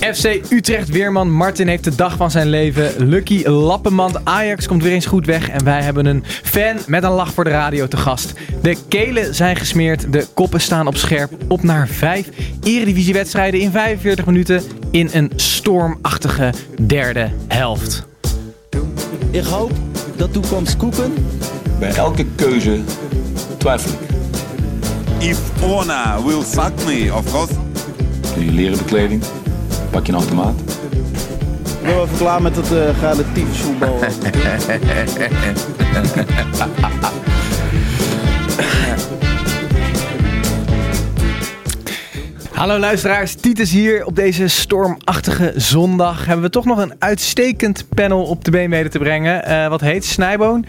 FC Utrecht Weerman Martin heeft de dag van zijn leven. Lucky Lappenmand Ajax komt weer eens goed weg. En wij hebben een fan met een lach voor de radio te gast. De kelen zijn gesmeerd, de koppen staan op scherp. Op naar vijf eredivisiewedstrijden in 45 minuten in een stormachtige derde helft. Ik hoop dat toekomst koeken. Bij elke keuze twijfel ik. If Ona will suck me, of course. Doe je leren bekleding, pak je een automaat. Ik ben wel even klaar met het uh, relatief voetbal. Hallo luisteraars, Titus hier. Op deze stormachtige zondag hebben we toch nog een uitstekend panel op de been mede te brengen. Eh, wat heet Snijboon.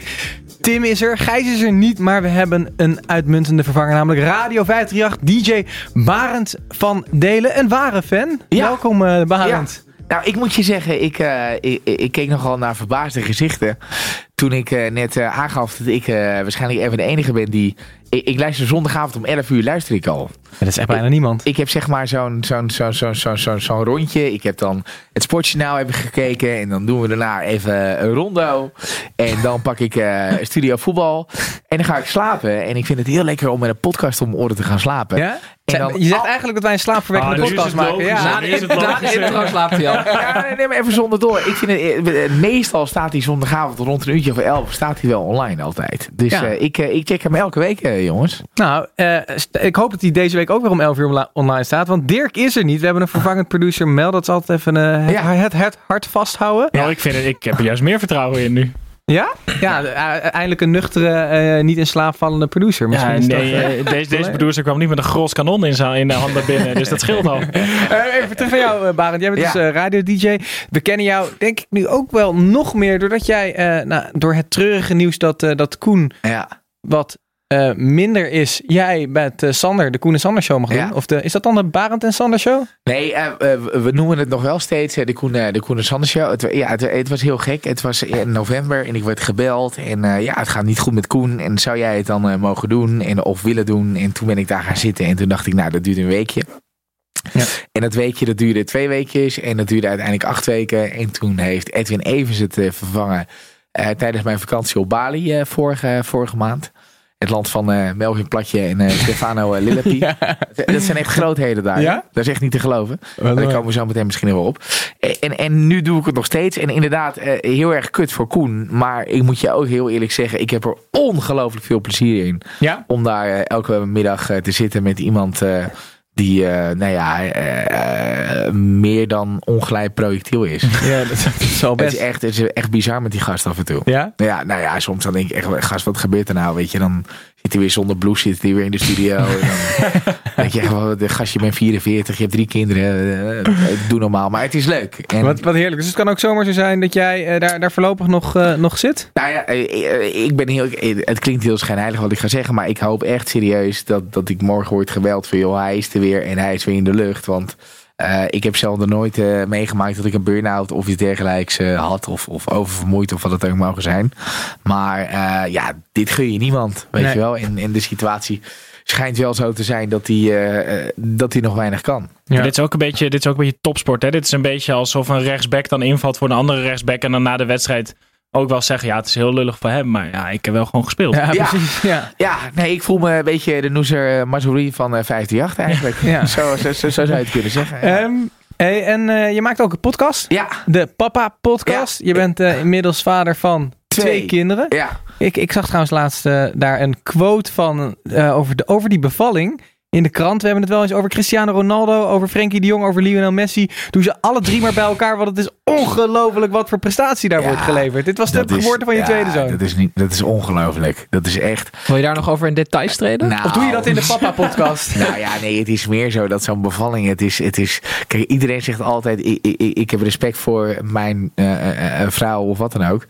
Tim is er, Gijs is er niet, maar we hebben een uitmuntende vervanger, namelijk Radio 538 DJ Barend van Delen. Een ware fan. Ja. Welkom uh, Barend. Nou, ik moet je zeggen, ik, uh, ik, ik, keek nogal naar verbaasde gezichten. Toen ik uh, net uh, aangaf dat ik waarschijnlijk even de enige ben die... Ik, ik, luister zondagavond om 11 uur, luister ik al. Ja, dat is echt bijna niemand. Ik heb zeg maar zo'n zo'n zo'n zo'n zo'n zo'n rondje. Ik heb dan het sportjournaal hebben gekeken. En dan doen we daarna even een rondo. En dan pak ik studio voetbal. En dan ga ik slapen. En ik vind het heel lekker om met een podcast om oren te gaan slapen. Ja? je zegt eigenlijk dat wij een slaapverwekkende Ah, podcast maken. Ja, Na de intro slaapt hij al. Ja, neem maar even zonder door. Ik vind het, eh, meestal staat hij zondagavond rond een uurtje of elf staat hij wel online altijd. Dus Ja. eh, ik, eh, ik check hem elke week, eh, jongens. Nou, eh, ik hoop dat hij deze week ook weer om 11 uur online staat. Want Dirk is er niet. We hebben een vervangend producer Mel. Dat is altijd even eh, het, Ja. het, het hart vasthouden. Nou, ik, vind het, ik heb er juist meer vertrouwen in nu. Ja? Ja, eh, eindelijk een nuchtere, eh, niet in slaap vallende producer. Misschien Ja, nee, dat, eh, deze, deze producer kwam niet met een gros kanon in, zijn, in de handen binnen. Dus dat scheelt al. Eh, even terug van jou, eh, Barend. Jij bent Ja. dus eh, radio-dj. We kennen jou, denk ik, nu ook wel nog meer... doordat jij, eh, nou, door het treurige nieuws dat, eh, dat Koen Ja. wat eh, minder is... jij met eh, Sander, de Koen en Sander show mag doen. Ja. Of de, is dat dan de Barend en Sander show? Nee, eh, we noemen het nog wel steeds de Koen, de Koen en Sander Show. Het, ja, het, het was heel gek. Het was in november en ik werd gebeld. En ja, het gaat niet goed met Koen. En zou jij het dan mogen doen en, of willen doen? En toen ben ik daar gaan zitten. En toen dacht ik, nou, dat duurt een weekje. Ja. En dat weekje, dat duurde twee weekjes. En dat duurde uiteindelijk acht weken. En toen heeft Edwin Evers het vervangen tijdens mijn vakantie op Bali vorige, vorige maand. Het land van eh, Melvin Platje en eh, Stefano uh, Lillepi. Dat zijn echt grootheden daar. Ja? Dat is echt niet te geloven. Maar daar komen we zo meteen misschien wel op. En, en nu doe ik het nog steeds. En inderdaad, eh, heel erg kut voor Koen. Maar ik moet je ook heel eerlijk zeggen, ik heb er ongelooflijk veel plezier in. Ja? Om daar eh, elke middag eh, te zitten met iemand eh, die, eh, nou ja, eh, meer dan ongelijk projectiel is. Ja, dat, dat is wel Het best. is, echt, het is echt bizar met die gast af en toe. Ja? Ja, nou ja, soms dan denk ik echt, gast, wat gebeurt er nou? Weet je, dan zit hij weer zonder blouse, zit hij weer in de studio. en dan denk je echt, wel, de gast, je bent 44, je hebt drie kinderen. eh, doe normaal, maar het is leuk. En, Wat, wat heerlijk. Dus het kan ook zomaar zo zijn dat jij eh, daar, daar voorlopig nog, eh, nog zit? Nou ja, ik ben heel, het klinkt heel schijnheilig wat ik ga zeggen, maar ik hoop echt serieus dat, dat ik morgen word gebeld van, joh, hij is er weer en hij is weer in de lucht. Want eh, ik heb zelf nog nooit eh, meegemaakt dat ik een burn-out of iets dergelijks eh, had. Of, of oververmoeid of wat het ook mogen zijn. Maar eh, ja, dit gun je niemand, weet Nee. je wel. En, en de situatie schijnt wel zo te zijn dat hij, eh, eh, dat hij nog weinig kan. Ja. Dit, is ook een beetje, dit is ook een beetje topsport. Hè? Dit is een beetje alsof een rechtsback dan invalt voor een andere rechtsback. En dan na de wedstrijd ook wel zeggen, ja, het is heel lullig voor hem. Maar ja, ik heb wel gewoon gespeeld. Ja, Ja. precies. Ja. Ja, nee, ik voel me een beetje de Noezer uh, Mazouri van uh, 538 eigenlijk. Ja. Zo, zo, zo, zo zou je het kunnen zeggen. Ja. Ehm, hey, en eh, je maakt ook een podcast. ja. De Papa Podcast. Je bent eh, inmiddels vader van twee, Twee. kinderen. Ja. Ik, ik zag trouwens laatst eh, daar een quote van eh, over, de, over die bevalling. In de krant. We hebben het wel eens over Cristiano Ronaldo, over Frenkie de Jong, over Lionel Messi. Doen ze alle drie maar bij elkaar. Want het is ongelooflijk wat voor prestatie daar Ja, wordt geleverd. Dit was de geboorte van je ja, tweede zoon. Dat is, niet, dat is ongelooflijk. Dat is echt. Wil je daar nog over in details treden? Nou, Of doe je dat in de Papa Podcast? Nou ja, nee, het is meer zo dat zo'n bevalling, het is, het is, kijk, iedereen zegt altijd, ik, ik, ik heb respect voor mijn eh, eh, eh, vrouw of wat dan ook.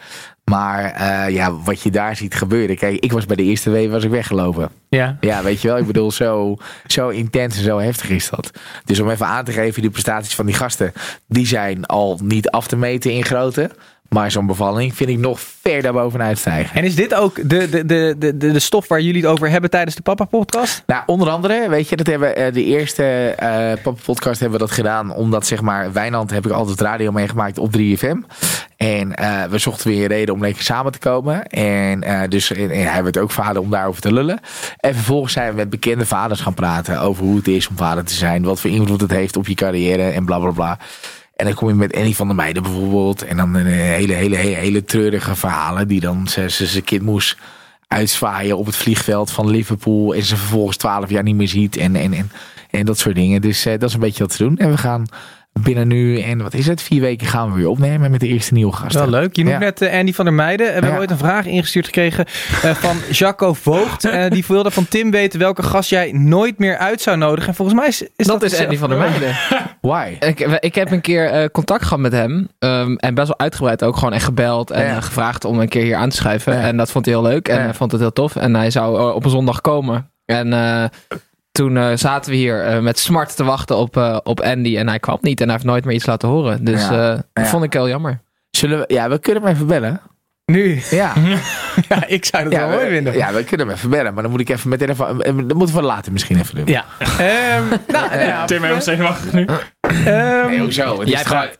Maar eh, ja, wat je daar ziet gebeuren. Kijk, ik was bij de eerste week was ik weggelopen. Ja. Ja, weet je wel. Ik bedoel, zo, zo intens en zo heftig is dat. Dus om even aan te geven, die prestaties van die gasten... die zijn al niet af te meten in grootte. Maar zo'n bevalling vind ik nog ver daarbovenuit stijgen. En is dit ook de, de, de, de, de stof waar jullie het over hebben tijdens de Papa-podcast? Nou, onder andere, weet je, dat hebben eh, de eerste eh Papa Podcast hebben we dat gedaan. Omdat, zeg maar, Wijnand heb ik altijd radio meegemaakt op 3FM. En eh, we zochten weer een reden om lekker samen te komen. En eh, dus en, hij werd ook vader om daarover te lullen. En vervolgens zijn we met bekende vaders gaan praten over hoe het is om vader te zijn. Wat voor invloed het heeft op je carrière en bla bla bla. En dan kom je met Annie van der Meijden bijvoorbeeld. En dan een hele, hele, hele, hele treurige verhalen. Die dan zijn kind moest uitzwaaien op het vliegveld van Liverpool. En ze vervolgens twaalf jaar niet meer ziet. En, en, en, dat soort dingen. Dus eh, dat is een beetje wat te doen. En we gaan binnen nu en wat is het? Vier weken gaan we weer opnemen met de eerste nieuwe gasten. Wel leuk. Je noemt Ja. net eh, Andy van der Meijden. En we hebben Ja. ooit een vraag ingestuurd gekregen eh, van Jacco Voogd. Eh, die wilde van Tim weten welke gast jij nooit meer uit zou nodigen. En volgens mij is, is dat, Dat is Andy van der Meijden. Why? Ik, ik heb een keer eh, contact gehad met hem. ehm, en best wel uitgebreid ook gewoon echt gebeld. En Ja. gevraagd om een keer hier aan te schuiven. Ja. En dat vond hij heel leuk. En Ja. hij vond het heel tof. En hij zou op een zondag komen. En eh, toen eh, zaten we hier eh, met smart te wachten op, eh, op Andy. En hij kwam niet. En hij heeft nooit meer iets laten horen. Dus Ja. dat vond ik heel jammer. Zullen we, ja, we kunnen hem even bellen. Nu. Ja, Ja, ik zou dat ja, wel mooi vinden. ja, we kunnen hem even bellen. Maar dan moet ik even met telefoon. eh, Dat moeten we later misschien even doen. Ja. Ehm, nou, ja, Tim helemaal zenuwachtig nu. ehm, Nee, hoezo? Het, Jij het, slaat,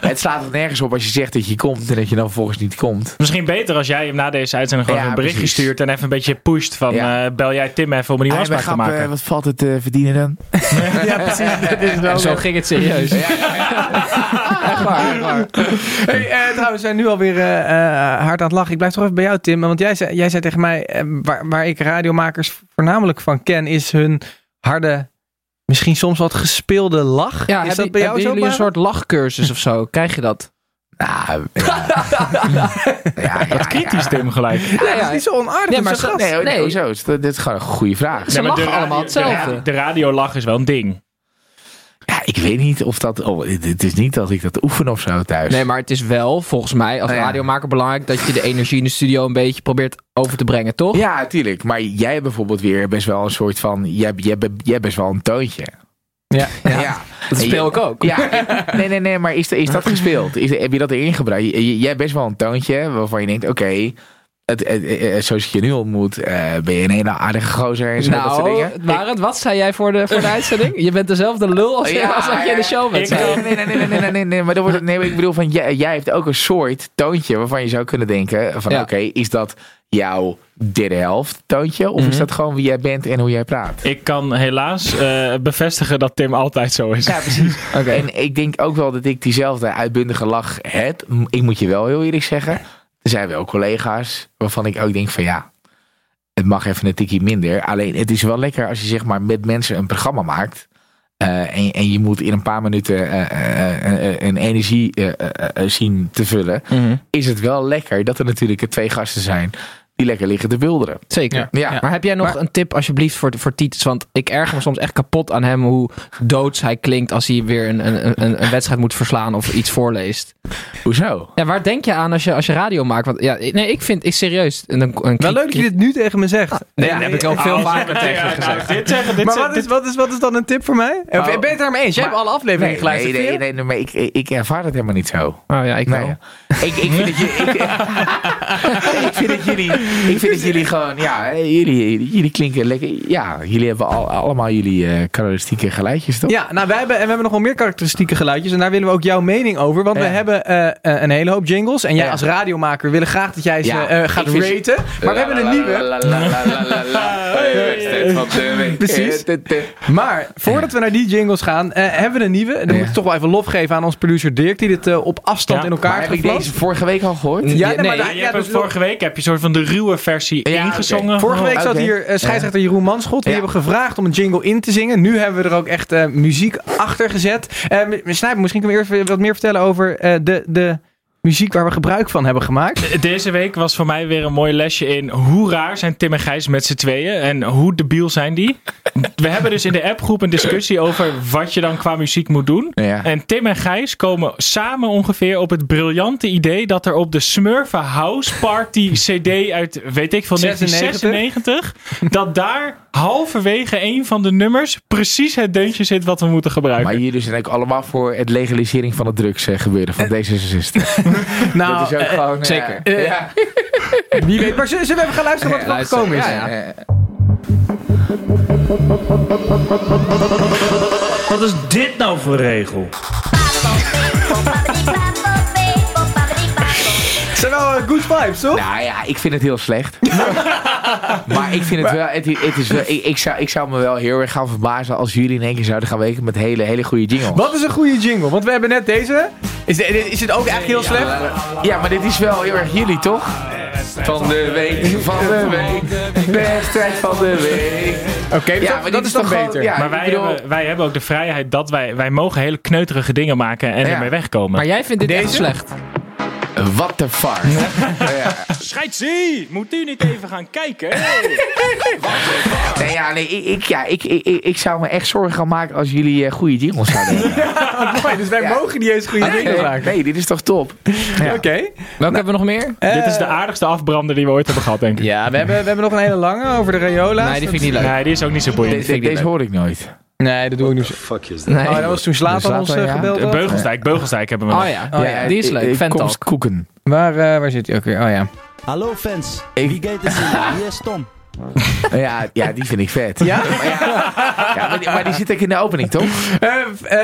het slaat er nergens op als je zegt dat je komt en dat je dan volgens niet komt. Misschien beter als jij hem na deze uitzending gewoon Ja, een berichtje precies. stuurt en even een beetje pusht van Ja. eh, bel jij Tim even om een nieuwe mijn afspraak te maken. eh, wat valt het te verdienen dan? ja, precies. Dat is wel En zo ging het serieus. Echt waar, echt waar. Hey, trouwens, we zijn nu alweer hard aan het lachen. Ik blijf toch even bij jou, Tim. Want jij zei, jij zei tegen mij, eh, waar, waar ik radiomakers voornamelijk van ken, is hun harde, misschien soms wat gespeelde lach. Ja, is heb dat je- bij jou zo? jullie een soort lachcursus of zo? Krijg je dat? Nou, ja. ja, ja, Kritisch Tim gelijk. Ja, dat is niet zo onaardig. Nee, maar is zo. Nee, nee, Dit is gewoon een goede vraag. Ze maar de allemaal hetzelfde. De, de radiolach is wel een ding. Ja, ik weet niet of dat... Oh, het, is niet dat ik dat oefen of zo thuis. Nee, maar het is wel volgens mij als Nou ja. radiomaker belangrijk dat je de energie in de studio een beetje probeert over te brengen, toch? Ja, natuurlijk. Maar jij bijvoorbeeld weer best wel een soort van... Jij, hebt- jij, best wel een toontje. Ja. Ja. Dat speel ik ook. Ja, nee, nee, nee, maar is, is dat gespeeld? Is, heb je dat erin gebruikt? Jij hebt best wel een toontje waarvan je denkt, oké, het, het, het, zoals ik je nu ontmoet, eh, ben je een hele aardige gozer en zo nou, dat soort nou, dingen. Wat zei jij voor de, voor de uitzending? Je bent dezelfde lul als, ja, als dat je in de show bent. Nee, nee, nee, nee, nee, nee, nee, nee, maar dan wordt het, nee, ik bedoel van, jij, jij hebt ook een soort toontje waarvan je zou kunnen denken van, oké, is dat jouw derde helft toontje? Of is mhm. dat gewoon wie jij bent en hoe jij praat? Ik kan helaas uh, bevestigen dat Tim altijd zo is. Ja, precies. okay. En ik denk ook wel dat ik diezelfde uitbundige lach heb. Ik moet je wel heel eerlijk zeggen. Er zijn wel collega's waarvan ik ook denk van ja, het mag even een tikje minder. Alleen het is wel lekker als je zeg maar met mensen een programma maakt. eh, en, en je moet in een paar minuten eh, eh, een energie zien te vullen. Mhm. Is het wel lekker dat er natuurlijk twee gasten zijn die lekker liggen te bulderen. Zeker. Ja. Maar heb jij nog een tip alsjeblieft voor, voor Tietes? Want ik erger me soms echt kapot aan hem hoe doods hij klinkt als hij weer een, een, een, een wedstrijd moet verslaan of iets voorleest. Hoezo? Ja, waar denk je aan als je, als je radio maakt? Want, ja, nee, ik vind, ik serieus. Een, een, een Wel leuk dat je dit nu tegen me zegt. Nee, dat heb ik ook veel Oh, vaker tegen je ja, gezegd. nou, dit zeggen, dit Maar wat is, wat, is, wat is dan een tip voor mij? Of, Oh. ben je het daarmee eens? Jij Maar- hebt alle afleveringen Nee, geluisterd. nee, nee, je? nee, maar ik, ik, ik ervaar het helemaal niet zo. Oh ja, ik Nee, wel. ik, ik, vind dat jullie, ik, vind dat jullie, gewoon, ja, jullie, jullie klinken lekker. Ja, jullie hebben al, allemaal jullie eh karakteristieke geluidjes, toch? Ja, nou, wij hebben, en we hebben nog wel meer karakteristieke geluidjes. En daar willen we ook jouw mening over. Want we hebben eh, eh, een hele hoop jingles. En jij Ja. als radiomaker willen graag dat jij ze Ja, eh, gaat vind- raten. Maar we hebben een nieuwe. Precies. Maar voordat we naar die jingles gaan, eh, hebben we een nieuwe. Dan Ja. moet ik toch wel even lof geven aan ons producer Dirk. Die dit eh, op afstand Ja, in elkaar heeft heb ik deze vorige week al gehoord? Ja, nee, Nee, maar ja, daar- je ja, hebt dus het vorige week heb je soort van de ruwe versie Ja, ingezongen. Vorige week Oh, zat hier eh, scheidsrechter Jeroen Manschot. Die Ja. hebben gevraagd om een jingle in te zingen. Nu hebben we er ook echt eh, muziek achter gezet. M- Snijper, misschien kunnen we eerst wat meer vertellen over eh, de, de muziek waar we gebruik van hebben gemaakt. Deze week was voor mij weer een mooi lesje in hoe raar zijn Tim en Gijs met z'n tweeën en hoe debiel zijn die. We hebben dus in de appgroep een discussie over wat je dan qua muziek moet doen. Ja. En Tim en Gijs komen samen ongeveer op het briljante idee dat er op de Smurfen House Party CD uit, weet ik veel, 1996, dat daar halverwege een van de nummers precies het deuntje zit wat we moeten gebruiken. Maar jullie zijn ook allemaal voor het legalisering van het drugs eh, gebeuren van D66. Nou, dat is ook eh, gewoon... zeker. eh, ja. wie weet. Maar zullen we even gaan luisteren wat er van luister. gekomen is? Ja, Eh, Wat is dit nou voor regel? Zijn wel eh, good vibes, toch? Nou ja, ik vind het heel slecht. maar ik vind het wel, het, het is wel ik, ik, zou, ik zou me wel heel erg gaan verbazen als jullie in één keer zouden gaan weken met hele, hele goede jingles. Wat is een goede jingle? Want we hebben net deze. Is, de- is het ook echt heel slecht? Ja, maar dit is wel heel erg jullie, toch? Van de week, van de week, wedstrijd van de week. Oké, Ja, dat, maar dat dit is toch gewoon- beter. ja. maar wij, bedoel- hebben, wij hebben ook de vrijheid dat wij, wij mogen hele kneuterige dingen maken en Ja. ermee wegkomen. Maar jij vindt dit echt Deze? slecht. What the fuck? ja. Scheidsie, moet u niet even gaan kijken? Nee, ja, nee, ik, ik, ja, ik, ik, ik, zou me echt zorgen gaan maken als jullie eh, goede jingles zouden hebben. Mooi, dus wij Ja. mogen niet eens goede dingen nee, maken. nee, dit is toch top? Oké. Welke hebben we nog meer? Dit is de aardigste afbrander die we ooit hebben gehad, denk ik. Ja, we hebben, we hebben nog een hele lange over de Rayola's. Nee, die vind ik niet leuk. Nee, die is ook niet zo boeiend. Deze, deze hoor ik nooit. Nee, dat doe ik niet. Nee. Oh, dat was toen Slatan ons eh, ja. gebeld De had. Beugelsdijk, Beugelsdijk hebben we. Oh ja, Oh ja, die is leuk. Fantalk. Komstkoeken. Waar, eh, waar zit hij ook weer? Oh ja. Hallo fans, Ik- wie gaat het zien? Hier is Tom. Ja, ja, die vind ik vet. Ja? Maar, ja, ja, maar, die, maar die zit ook in de opening, toch? Eh,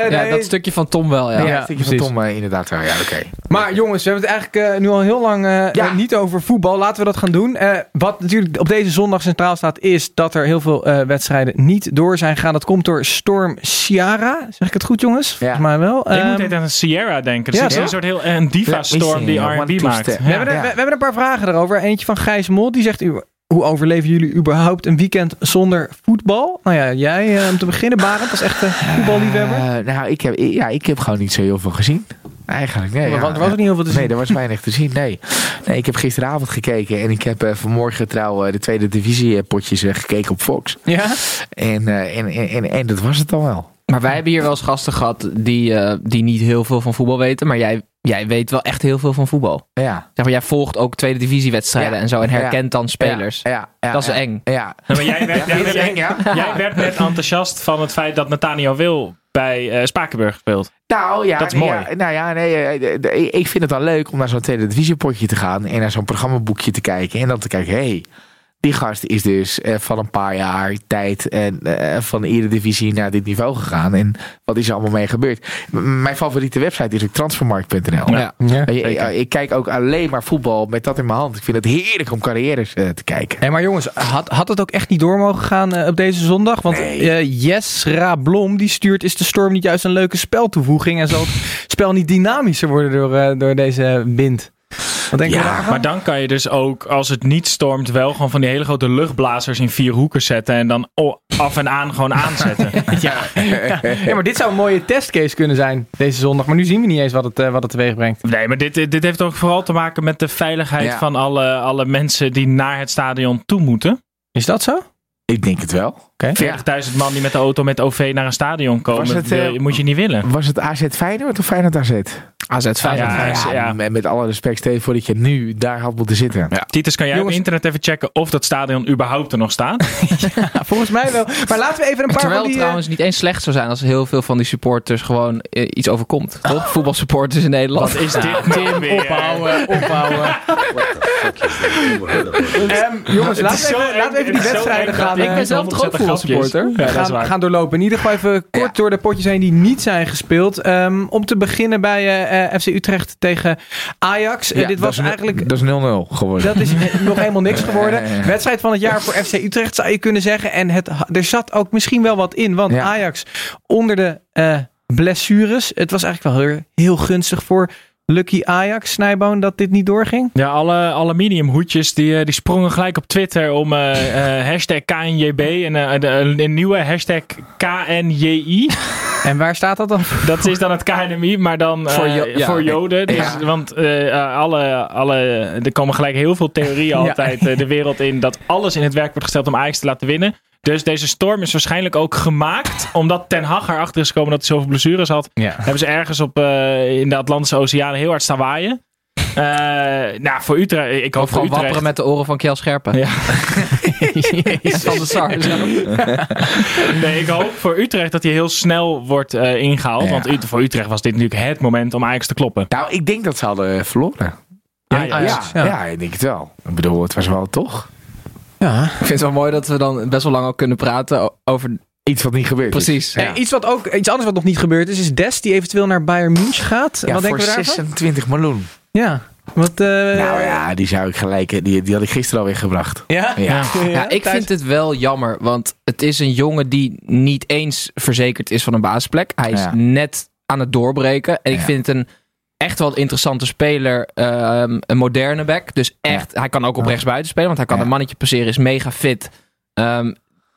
eh, Ja, nee. dat stukje van Tom wel, ja. Ja, Ja, dat stukje van. Tom eh, inderdaad wel. Ja, oké. Maar jongens, we hebben het eigenlijk eh, nu al heel lang Ja. niet over voetbal. Laten we dat gaan doen. Eh, wat natuurlijk op deze zondag centraal staat, is dat er heel veel eh, wedstrijden niet door zijn gegaan. Dat komt door Storm Ciara. Zeg ik het goed, jongens? Volgens mij wel. Ik Ehm, moet even aan Sierra denken. ja, Het is een soort heel een diva-storm die R&B maakt. we, hebben er, Ja. we, we hebben een paar vragen daarover. Eentje van Gijs Mol, die zegt... U, hoe overleven jullie überhaupt een weekend zonder voetbal? Nou ja, jij eh, om te beginnen, Barend, als echte voetballiefhebber. Eh, nou, ik heb, ja, ik heb gewoon niet zo heel veel gezien. Eigenlijk, nee. er ja. was, er was ook niet heel veel te zien. Nee, er was weinig te zien, nee. nee. Ik heb gisteravond gekeken en ik heb eh, vanmorgen trouw eh, de tweede divisie eh, potjes eh, gekeken op Fox. Ja? En, eh, en, en, en, en dat was het dan wel. Maar wij hebben hier wel eens gasten gehad die, eh, die niet heel veel van voetbal weten. Maar jij, jij weet wel echt heel veel van voetbal. Ja. Zeg maar, jij volgt ook tweede divisiewedstrijden Ja. en zo. En herkent dan spelers. Ja, ja, Dat is ja. eng. Ja. Nou, maar jij werd, Ja, jij, eng, ja. jij werd net enthousiast van het feit dat Nathaniel Wil bij eh, Spakenburg speelt. Nou ja, Dat is mooi. ja, nou ja, nee, eh, de- de- ik vind het dan leuk om naar zo'n tweede divisiepotje te gaan en naar zo'n programmaboekje te kijken en dan te kijken, hé, hey, die gast is dus eh, van een paar jaar tijd en, eh, van de Eredivisie naar dit niveau gegaan en wat is er allemaal mee gebeurd. M- mijn favoriete website is ook transfermarkt.nl. Ja. ja. Eh, ja, ik kijk ook alleen maar voetbal met dat in mijn hand. Ik vind het heerlijk om carrières te kijken. Hé, maar jongens, had, had het ook echt niet door mogen gaan eh, op deze zondag? Want Nee. eh Jesra Blom die stuurt, is de storm niet juist een leuke speltoevoeging? En zal het spel niet dynamischer worden door, eh, door deze wind? Wat denk je Ja, daarvan? Maar dan kan je dus ook, als het niet stormt, wel gewoon van die hele grote luchtblazers in vier hoeken zetten. En dan af en aan gewoon aanzetten. ja. ja, maar dit zou een mooie testcase kunnen zijn deze zondag. Maar nu zien we niet eens wat het, eh, wat het teweeg brengt. Nee, maar dit, dit heeft ook vooral te maken met de veiligheid Ja. van alle, alle mensen die naar het stadion toe moeten. Is dat zo? 40.000 Ik denk het wel. 40.000 man die met de auto met OV naar een stadion komen, het, wil- eh, moet je niet willen. Was het AZ Feyenoord of Feyenoord AZ? AZ Feyenoord. Ja, Ja, ja. Met, met alle respect, voor dat je nu daar had moeten zitten. Titus, kan jij Jongens- op internet even checken of dat stadion überhaupt er nog staat? Ja, volgens mij wel. Maar laten we even een paar Terwijl van het die... eh, trouwens niet eens slecht zou zijn als heel veel van die supporters gewoon eh, iets overkomt. Toch? Voetbalsupporters in Nederland. Wat is dit nou weer? ophouden, ophouden. Ehm, jongens, Het laten is we even, eng, laten we even die wedstrijden gaan, ik eh, ben zelf toch ook 100% grapjes. voetbalsupporter? Ja, dat is gaan, doorlopen. In ieder geval even kort Ja. door de potjes heen die niet zijn gespeeld. Ehm, om te beginnen bij eh, eh, FC Utrecht tegen Ajax. Eh, Ja, dit dat was is- eigenlijk... Dat is 0-0 geworden. Dat is eh, nog helemaal niks geworden. Wedstrijd van het jaar voor FC Utrecht zou je kunnen zeggen. En het, er zat ook misschien wel wat in. Want Ja. Ajax onder de eh, blessures. Het was eigenlijk wel heel, heel gunstig voor Lucky Ajax, Snijboon, dat dit niet doorging? Ja, alle aluminiumhoedjes die, eh, die sprongen gelijk op Twitter om eh, eh, hashtag KNJB en een, nieuwe hashtag KNJI. En waar staat dat dan? Dat is dan het KNMI, maar dan Voor eh, Jo- ja. voor Joden. Dus, Ja. Want alle, alle, er komen gelijk heel veel theorieën altijd de wereld in dat alles in het werk wordt gesteld om Ajax te laten winnen. Dus deze storm is waarschijnlijk ook gemaakt omdat Ten Hag erachter is gekomen dat hij zoveel blessures had. Ja. Hebben ze ergens op, eh, in de Atlantische Oceaan heel hard staan waaien. Eh, nou, voor Utrecht. Ik hoop gewoon Utrecht. wapperen met de oren van Kjell Scherpen. Ja. van de Sar. Nee, ik hoop voor Utrecht dat hij heel snel wordt eh, ingehaald. Ja. Want Ut- voor Utrecht was dit natuurlijk het moment om Ajax te kloppen. Nou, ik denk dat ze hadden verloren. Ja, Ja, ja. ja, ja. ik denk het wel. Ik bedoel, het was wel toch Ja. Ik vind het wel mooi dat we dan best wel lang ook kunnen praten over... iets wat niet gebeurd is. Precies. Ja. Eh, iets, wat ook, iets anders wat nog niet gebeurd is, is Des die eventueel naar Bayern München gaat. Ja, wat voor denken we daarvan? 26 miljoen. Ja. Wat, eh, nou ja, die zou ik gelijk, die, die had ik gisteren alweer gebracht. Ja? Ja. Ja, ik vind het wel jammer, want het is een jongen die niet eens verzekerd is van een basisplek. Hij is Ja. net aan het doorbreken. En ik Ja. vind het een echt wel een interessante speler, ehm, een moderne back. Dus echt, hij kan ook op rechtsbuiten spelen, want hij kan Ja. een mannetje passeren, is mega fit. Ehm,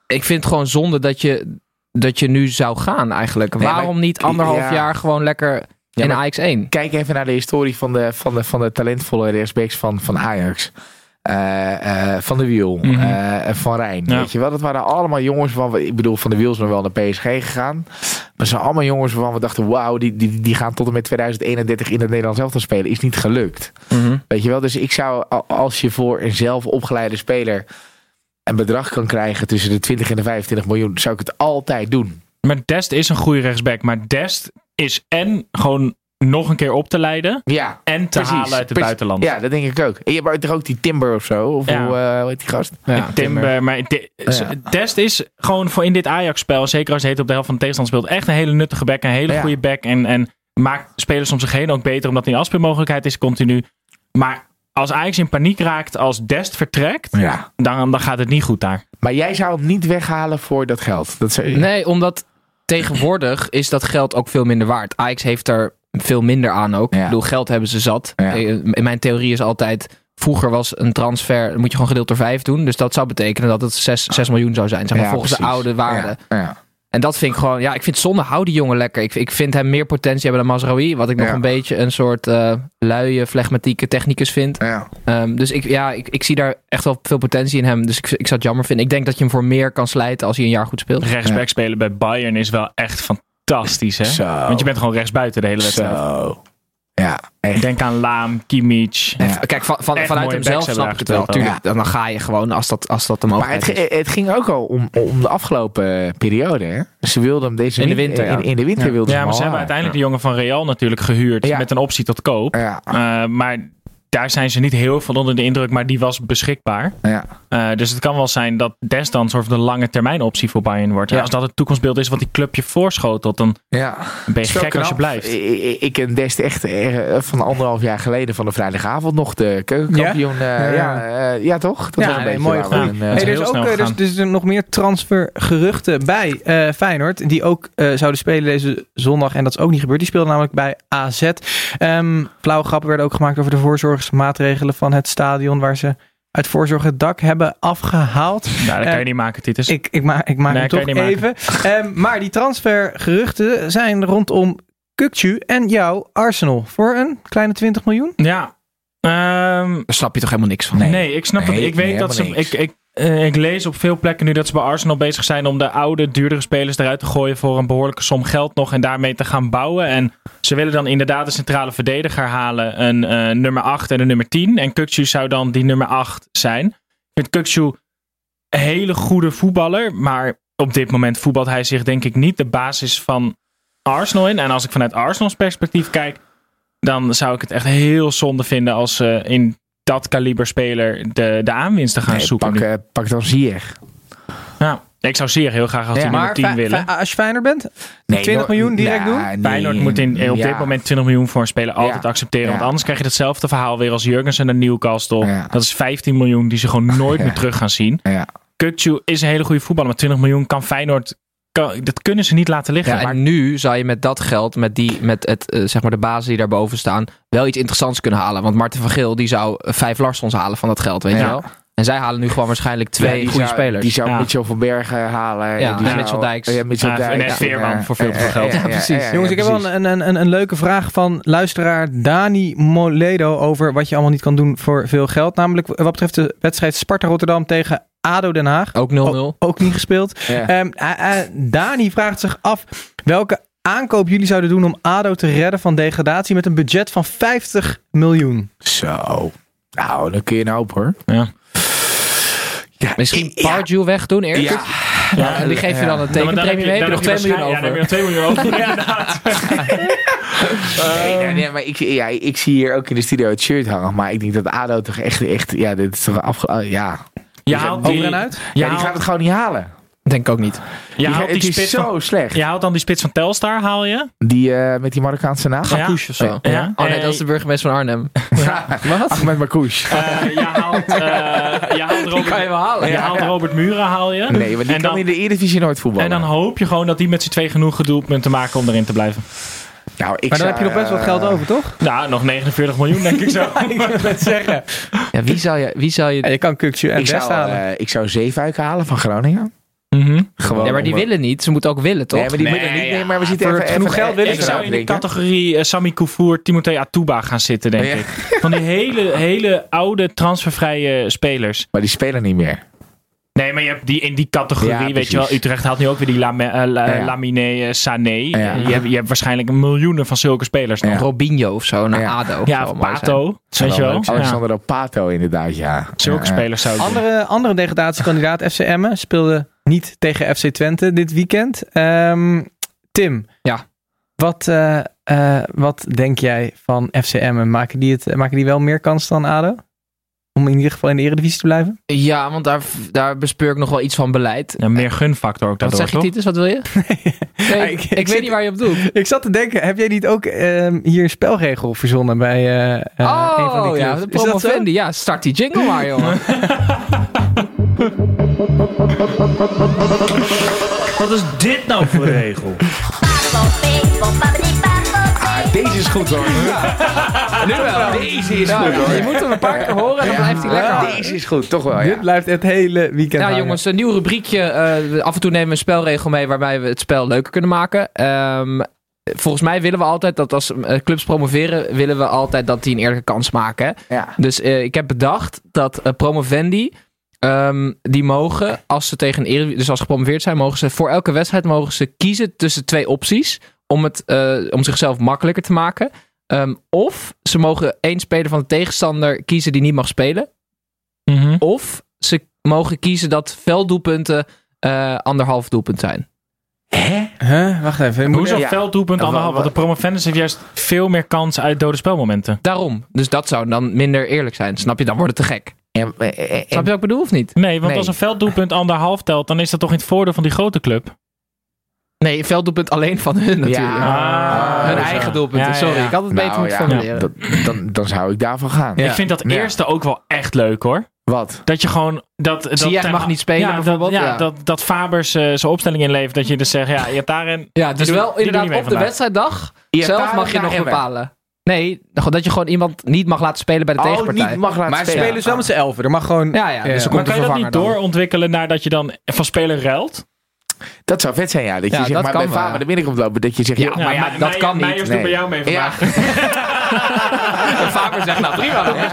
ik vind het gewoon zonde dat je, dat je nu zou gaan eigenlijk. Nee, maar- Waarom niet anderhalf Ja. jaar gewoon lekker in Ajax 1? Kijk even naar de historie van de, van de, van de talentvolle rechtsbacks van, van Ajax. Eh, eh, van de Wiel, eh, Van Rijn. Ja. Weet je wel, dat waren allemaal jongens van, ik bedoel, van de Wiel is nog wel naar PSG gegaan. Maar het zijn allemaal jongens waarvan we dachten, wauw, die, die, die gaan tot en met 2031 in het Nederlands elftal spelen. Is niet gelukt. Mhm. Weet je wel, dus ik zou, als je voor een zelf opgeleide speler een bedrag kan krijgen tussen de 20 en de 25 miljoen, zou ik het altijd doen. Maar Dest is een goede rechtsback. Maar Dest is en gewoon nog een keer op te leiden. Ja, En te Precies. halen uit het Precies. buitenland. ja, dat denk ik ook. En je hebt toch ook die Timber of zo? Of Ja. hoe, eh, hoe heet die gast? Ja. Timber, maar de- Ja. Dest is gewoon voor in dit Ajax-spel, zeker als hij het op de helft van de tegenstander speelt, echt een hele nuttige back, een hele Ja. goede back. En, en maakt spelers om zich heen ook beter, omdat een afspeelmogelijkheid is continu. Maar als Ajax in paniek raakt als Dest vertrekt, Ja. dan, dan gaat het niet goed daar. Maar jij zou hem niet weghalen voor dat geld. Dat zou... Nee, omdat tegenwoordig is dat geld ook veel minder waard. Ajax heeft er veel minder aan ook. Ja. Ik bedoel, geld hebben ze zat. Ja. Eh, In mijn theorie is altijd... Vroeger was een transfer, moet je gewoon gedeeld door vijf doen. Dus dat zou betekenen dat het 6, 6 miljoen zou zijn. Zeg maar, Ja, volgens de oude waarde. Ja. Ja. En dat vind ik gewoon... Ja, ik vind zonde. Hou die jongen lekker. Ik, ik vind hem meer potentie hebben dan Mazraoui. Wat ik nog Ja. een beetje een soort eh luie, flegmatieke technicus vind. Ja. Ehm, dus ik, ja, ik, ik zie daar echt wel veel potentie in hem. Dus ik, ik zou het jammer vinden. Ik denk dat je hem voor meer kan slijten als hij een jaar goed speelt. Rechtsback spelen bij Bayern is wel echt fantastisch, hè? Zo. Want je bent gewoon rechtsbuiten de hele wedstrijd. Zo. Ja, echt. Denk aan Laam, Kimmich. Ja. Kijk, van, vanuit hemzelf snap ik het wel. gespeeld Tuurlijk, dan, dan ga je gewoon als dat, als dat de Maar mogelijkheid het, is. het ging ook al om, om de afgelopen periode. Hè? Ze wilden hem deze In de win- winter, ja. In, in de winter wilden Ja, ze maar ze hebben uiteindelijk de jongen van Real natuurlijk gehuurd Ja. met een optie tot koop. Eh, maar daar zijn ze niet heel veel onder de indruk, maar die was beschikbaar. Ja, Eh, dus het kan wel zijn dat Des dan soort van de lange termijn optie voor Bayern wordt. Ja. Als dat het toekomstbeeld is wat die club je voorschotelt, dan ja. ben je gek als je blijft. Ik, ken Dest echt eh, van anderhalf jaar geleden van de vrijdagavond nog de keukenkampioen. Ja, ja, eh, ja toch? Dat Ja, was een nee, beetje waar in, Hey, is er, is ook, er, is er nog meer transfergeruchten bij eh, Feyenoord. Die ook eh, zouden spelen deze zondag. En dat is ook niet gebeurd. Die speelden namelijk bij AZ. Ehm flauwe grappen werden ook gemaakt over de voorzorgsmaatregelen van het stadion. Waar ze uit voorzorg het dak hebben afgehaald. Nou, dat kan Eh, je niet maken, Titus. Ik, ik, ma ik maak Nee, hem kan toch even. Ehm, maar die transfergeruchten zijn rondom Kukcu en jouw Arsenal. Voor een kleine 20 miljoen. Ja. Ehm, Daar snap je toch helemaal niks van. Nee. nee. ik snap Nee, het. Ik weet nee, dat ze. Ik, ik, eh, ik lees op veel plekken nu dat ze bij Arsenal bezig zijn om de oude, duurdere spelers eruit te gooien voor een behoorlijke som geld nog en daarmee te gaan bouwen. En ze willen dan inderdaad een centrale verdediger halen, een eh, nummer 8 en een nummer 10. En Kukcu zou dan die nummer 8 zijn. Ik vind Kukcu een hele goede voetballer, maar op dit moment voetbalt hij zich denk ik niet de basis van Arsenal in. En als ik vanuit Arsenals perspectief kijk, dan zou ik het echt heel zonde vinden als ze in dat kaliber speler de, de aanwinsten gaan nee, zoeken. pak, eh, pak dan Zier. Ja, ik zou zeer heel graag als Ja, die nummer Maar 10 Fe- willen. Als je Feyenoord bent, Nee, 20 no- miljoen direct doen? nee. Feyenoord moet in, op Ja. dit moment 20 miljoen voor een speler altijd Ja. accepteren. Want anders krijg je hetzelfde verhaal weer als Jurgensen naar Newcastle. Dat is 15 miljoen die ze gewoon nooit meer terug gaan zien. Ja. Kukcu is een hele goede voetballer. Maar 20 miljoen kan Feyenoord kan, dat kunnen ze niet laten liggen. Ja, en nu zou je met dat geld, met, die, met het, eh, zeg maar de basis die daarboven staan, wel iets interessants kunnen halen. Want Martin van Geel die zou eh, vijf Larsons halen van dat geld, weet je wel. En zij halen nu gewoon waarschijnlijk twee Ja, goede zou- spelers. Die zou Ja. Mitchell van Bergen halen. Ja, die en zou- Mitchell Dijks. Ja, Mitchell Dijks. en Veerman voor veel te veel ja, geld. ja, Ja, ja, ja, Jongens, ik heb precies. wel een, een, een, een leuke vraag van luisteraar Dani Moledo over wat je allemaal niet kan doen voor veel geld. Namelijk wat betreft de wedstrijd Sparta Rotterdam tegen ADO Den Haag. Ook 0-0. Ook niet gespeeld. Ja. Ehm, eh, eh, Dani vraagt zich af welke aankoop jullie zouden doen om ADO te redden van degradatie met een budget van 50 miljoen. Zo. Nou, dan kun je nou op hoor. Ja. Ja, Misschien ja. Pardew wegdoen eerst. Ja. Ja, en die geef je dan een dan tekenpremie mee. Heb je nog 2 miljoen over. Ja, dan heb je nog 2 miljoen over. inderdaad. Nee, nee, nee, maar ik, ja, ik zie hier ook in de studio het shirt hangen. Maar ik denk dat ADO toch echt, echt ja, dit is toch afge... oh, ja. Je haalt die, Over en uit? Ja, die haalt, gaat het gewoon niet halen. Denk ik ook niet. je Die haalt die het is spits zo van, slecht. je haalt dan die spits van Telstar, haal je. Die eh, met die Marokkaanse naam. Ja. Koes of zo. Ja. Oh nee, dat is de burgemeester van Arnhem. Wat? Ahmed Marcouch. Eh, je haalt, eh, je haalt Robert, kan je wel halen. je haalt. Robert Muren, haal je. Nee, maar die en kan dan, in de Eredivisie nooit voetballen. en dan hoop je gewoon dat die met z'n twee genoeg doelpunten maken om erin te blijven. nou, ik Maar dan zou, heb je nog best wat geld over, toch? Nou, nog 49 miljoen denk ik zo. ik wil het zeggen. Ja, wie zou je... Wie zou je Ja, je kan Kukcu en Ik Best zou, halen. eh, ik zou Zeefuik halen van Groningen. Mhm. Gewoon ja, maar die om- willen niet. Ze moeten ook willen, toch? Nee, maar die Nee, willen niet. Nee, maar we zitten even, genoeg even- geld willen Ik zou in die nadenken. categorie eh, Sami Koufour, Timothée Atuba gaan zitten, denk ja. ik. Van die hele, hele oude transfervrije spelers. Maar die spelen niet meer. Nee, maar je hebt die in die categorie, Ja, weet je wel. Utrecht haalt nu ook weer die Lame, eh, La- Ja, ja. Lamine eh, Sané. Ja. Je, hebt, je hebt waarschijnlijk miljoenen van zulke spelers. Ja. Robinho of zo naar Ja. ADO. Ja, of. Pato. Weet je wel? Ja. Alexander Opato inderdaad, ja. Zulke spelers zou ik doen. Andere, andere degradatiekandidaat FC Emmen speelde niet tegen FC Twente dit weekend. Ehm, Tim. Ja. Wat, eh, eh, wat denk jij van FC Emmen? Maken die, het, maken die wel meer kans dan ADO? Om in ieder geval in de Eredivisie te blijven? Ja, want daar, daar bespeur ik nog wel iets van beleid. Ja, meer gunfactor ook Wat daardoor, zeg je? Titus? Wat wil je? Nee, ik- ik, ik weet zit- niet waar je op doet. Ik zat te denken, heb jij niet ook ehm, hier een spelregel verzonnen bij eh, eh, een van die oh, clubs? ja, de promovendi. Ja, start die jingle maar, jongen. Wat is dit nou voor regel? Ah, deze is goed hoor. nu wel. Deze is Ja, goed hoor. je moet hem een paar keer horen en dan blijft hij lekker hangen. Deze is goed, toch wel. Dit blijft het hele weekend Nou hangen. jongens, een nieuw rubriekje. Eh, af en toe nemen we een spelregel mee waarbij we het spel leuker kunnen maken. Ehm, volgens mij willen we altijd dat als eh, clubs promoveren, willen we altijd dat die een eerlijke kans maken. Ja. Dus eh, ik heb bedacht dat eh, promovendi, ehm, die mogen, als ze tegen een Eredivisie- dus als ze gepromoveerd zijn, mogen ze voor elke wedstrijd mogen ze kiezen tussen twee opties om, het, eh, om zichzelf makkelijker te maken. Ehm, of ze mogen één speler van de tegenstander kiezen die niet mag spelen. Mhm. Of ze mogen kiezen dat velddoelpunten eh anderhalf doelpunt zijn. Huh? Wacht even. Hoezo Ja. velddoelpunt anderhalf? wa- Want de promovendus heeft juist veel meer kans uit dode spelmomenten. Daarom. Dus dat zou dan minder eerlijk zijn. Snap je? Dan wordt het te gek. En, en- en- Snap je wat ik bedoel of niet? Nee, want Nee. als een velddoelpunt anderhalf telt, dan is dat toch in het voordeel van die grote club? Nee, velddoelpunt alleen van hun natuurlijk. Ah, hun zo. eigen doelpunten. Ja, ja, Sorry, ja. ik had het beter Nou, moeten ja, formuleren. dat- dan, dan zou ik daarvan gaan. Ja. Ik vind dat Ja. eerste ook wel echt leuk hoor. Wat? Dat je gewoon... Dat, dat Ziyech ten- mag niet spelen ja, bijvoorbeeld, Dat, ja, ja. Dat, dat Fabers eh, zijn opstelling inlevert. Dat je dus zegt, ja, je hebt daarin... Ja, dus wel inderdaad op de wedstrijddag Ja, zelf mag je nog bepalen. Nee, dat je gewoon iemand niet mag laten spelen bij de Oh, tegenpartij. niet mag laten maar ze spelen. spelen dus wel met z'n elfen. Er mag gewoon... Ja, ja, dus Ja. komt Maar kan je dat niet dan. doorontwikkelen naar dat je dan van speler ruilt? Dat zou vet zijn, ja. Dat je Ja, zeg dat maar kan bij ja. de binnenkomt lopen. Dat je zegt, Ja, joh, maar ja, dat kan niet. Meijers Nee. doet bij jou mee Ja. vandaag. En Faber zegt, nou prima dan.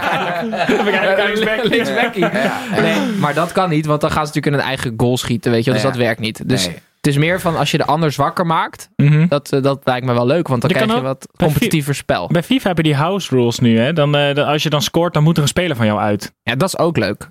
Nee, maar dat kan niet, want dan gaan ze natuurlijk in een eigen goal schieten, weet je wel. Dus Ja. dat werkt niet. Dus Nee. Het is meer van als je de ander zwakker maakt, Mhm. dat, eh, dat lijkt me wel leuk, want dan Je krijg je wat competitiever spel. Bij FIFA heb je die house rules nu. Hè? Dan, eh, als je dan scoort, dan moet er een speler van jou uit. Ja, dat is ook leuk.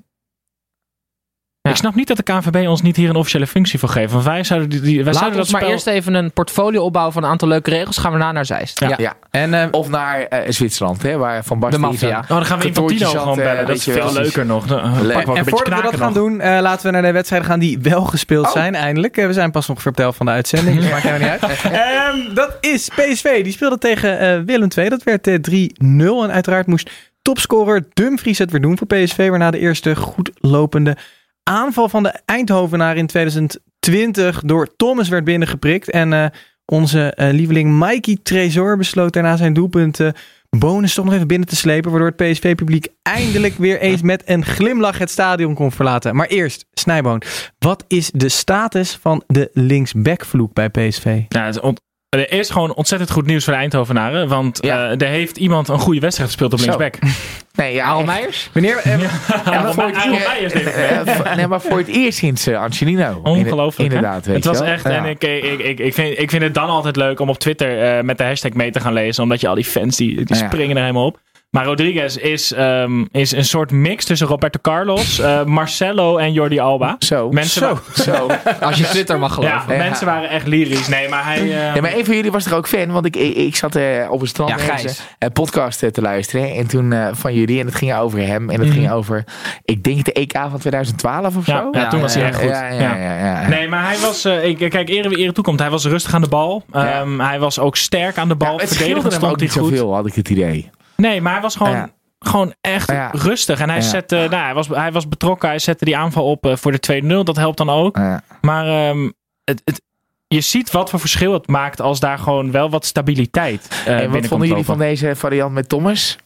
Ja. Ik snap niet dat de KNVB ons niet hier een officiële functie voor geeft. Want wij zouden, die, die- wij Laat zouden ons dat maar spel... eerst even een portfolio opbouwen van een aantal leuke regels. Gaan we na naar Zeist. Ja. Ja. En eh, Of naar eh, Zwitserland, hè, waar Van Basten De maffia. Oh, dan gaan we Infantino gewoon eh, bellen. Dat is veel leuker nog. Dan, en voordat we dat gaan nog. doen, eh, laten we naar de wedstrijden gaan die wel gespeeld Oh. zijn eindelijk. We zijn pas nog verteld van de uitzending, dus maakt helemaal niet uit. Ehm, dat is PSV. Die speelde tegen eh, Willem II. Dat werd eh, 3-0. En uiteraard moest topscorer Dumfries het weer doen voor PSV. Waarna de eerste goed lopende aanval van de Eindhovenaar in 2020 door Thomas werd binnengeprikt. En eh, onze eh, lieveling Mikey Trezor besloot daarna zijn doelpunt eh, bonus toch nog even binnen te slepen. Waardoor het PSV-publiek eindelijk weer eens met een glimlach het stadion kon verlaten. Maar eerst, Snijboon. Wat is de status van de linksbackvloek bij PSV? Ja, het is er is gewoon ontzettend goed nieuws voor de Eindhovenaren. Want Ja. eh, er heeft iemand een goede wedstrijd gespeeld op linksback. Nee, ja, echt. Meijers? Wanneer, eh, Ja, voor het Meijers. Eh, nee, maar voor het eerst sinds eh, Angelino. Ongelooflijk. Inderdaad, weet Het was wel. echt. Ja. En ik, ik, ik, ik, vind, ik vind het dan altijd leuk om op Twitter eh, met de hashtag mee te gaan lezen. Omdat je al die fans die, die Ja. springen er helemaal op. Maar Rodriguez is, ehm, is een soort mix tussen Roberto Carlos, eh, Marcelo en Jordi Alba. Zo. Mensen Zo. Zo. Als je Twitter mag Ja, geloven. Ja. mensen waren echt lyrisch. Nee, maar hij. eh, Ja, maar een van jullie was toch ook fan? Want ik, ik, zat eh, op een strand Ja, Gijs. eh, een podcast te luisteren. En toen eh, van jullie. En het ging over hem. En het Mhm. ging over, ik denk de EK van 2012 of Ja, zo. ja, toen was hij echt goed. Ja, ja, ja. ja, ja. Nee, maar hij was. eh, ik, kijk, ere wie ere toekomt. Hij was rustig aan de bal. Ja. Ehm, Hij was ook sterk aan de bal. Ja, het Verdedigend hem ook stond hij niet goed. zoveel, had ik het idee. Nee, maar hij was gewoon, Ja. gewoon echt Ja. rustig. En hij, Ja. zette, nou, hij, was, hij was betrokken. Hij zette die aanval op eh, voor de 2-0. Dat helpt dan ook. Ja. Maar ehm, het, het, je ziet wat voor verschil het maakt als daar gewoon wel wat stabiliteit uh, en wat vonden jullie van deze variant met Thomas?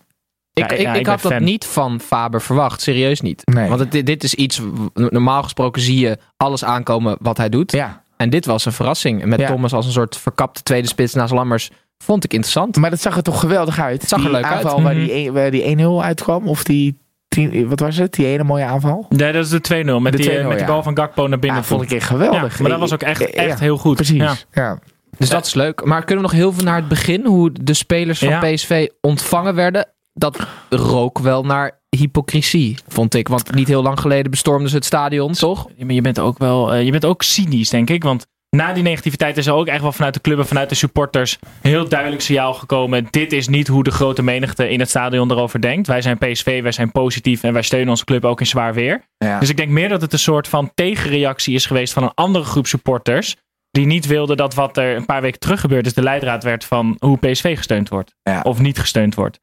Ik, Ja, ik, ja, ik ik had dat fan. niet van Faber verwacht. Serieus niet. Nee. Want het, dit- dit is iets... Normaal gesproken zie je alles aankomen wat hij doet. Ja. En dit was een verrassing. Met Ja. Thomas als een soort verkapte tweede spits naast Lammers. Vond ik interessant. Maar dat zag er toch geweldig uit. Het zag er die leuk uit. aanval waar Mhm. die, een- waar die 1-0 uitkwam. Of die, tien- wat was het? Die ene mooie aanval. Nee, dat is de 2-0. Met, De die, 2-0, met die ja. bal van Gakpo naar binnen. Ja, vond ik echt Ja, geweldig. maar dat was ook echt, Ja, echt heel goed. Precies. Ja. Ja. Dus dat is leuk. Maar kunnen we nog heel veel naar het begin? Hoe de spelers van Ja. PSV ontvangen werden? Dat rook wel naar hypocrisie, vond ik. Want niet heel lang geleden bestormden ze het stadion, toch? Ja, maar je bent ook wel, eh, je bent ook cynisch, denk ik. Want na die negativiteit is er ook echt wel vanuit de club en vanuit de supporters een heel duidelijk signaal gekomen. Dit is niet hoe de grote menigte in het stadion erover denkt. Wij zijn PSV, wij zijn positief en wij steunen onze club ook in zwaar weer. Ja. Dus ik denk meer dat het een soort van tegenreactie is geweest van een andere groep supporters. Die niet wilden dat wat er een paar weken terug gebeurd is, de leidraad werd van hoe PSV gesteund wordt. Ja. Of niet gesteund wordt.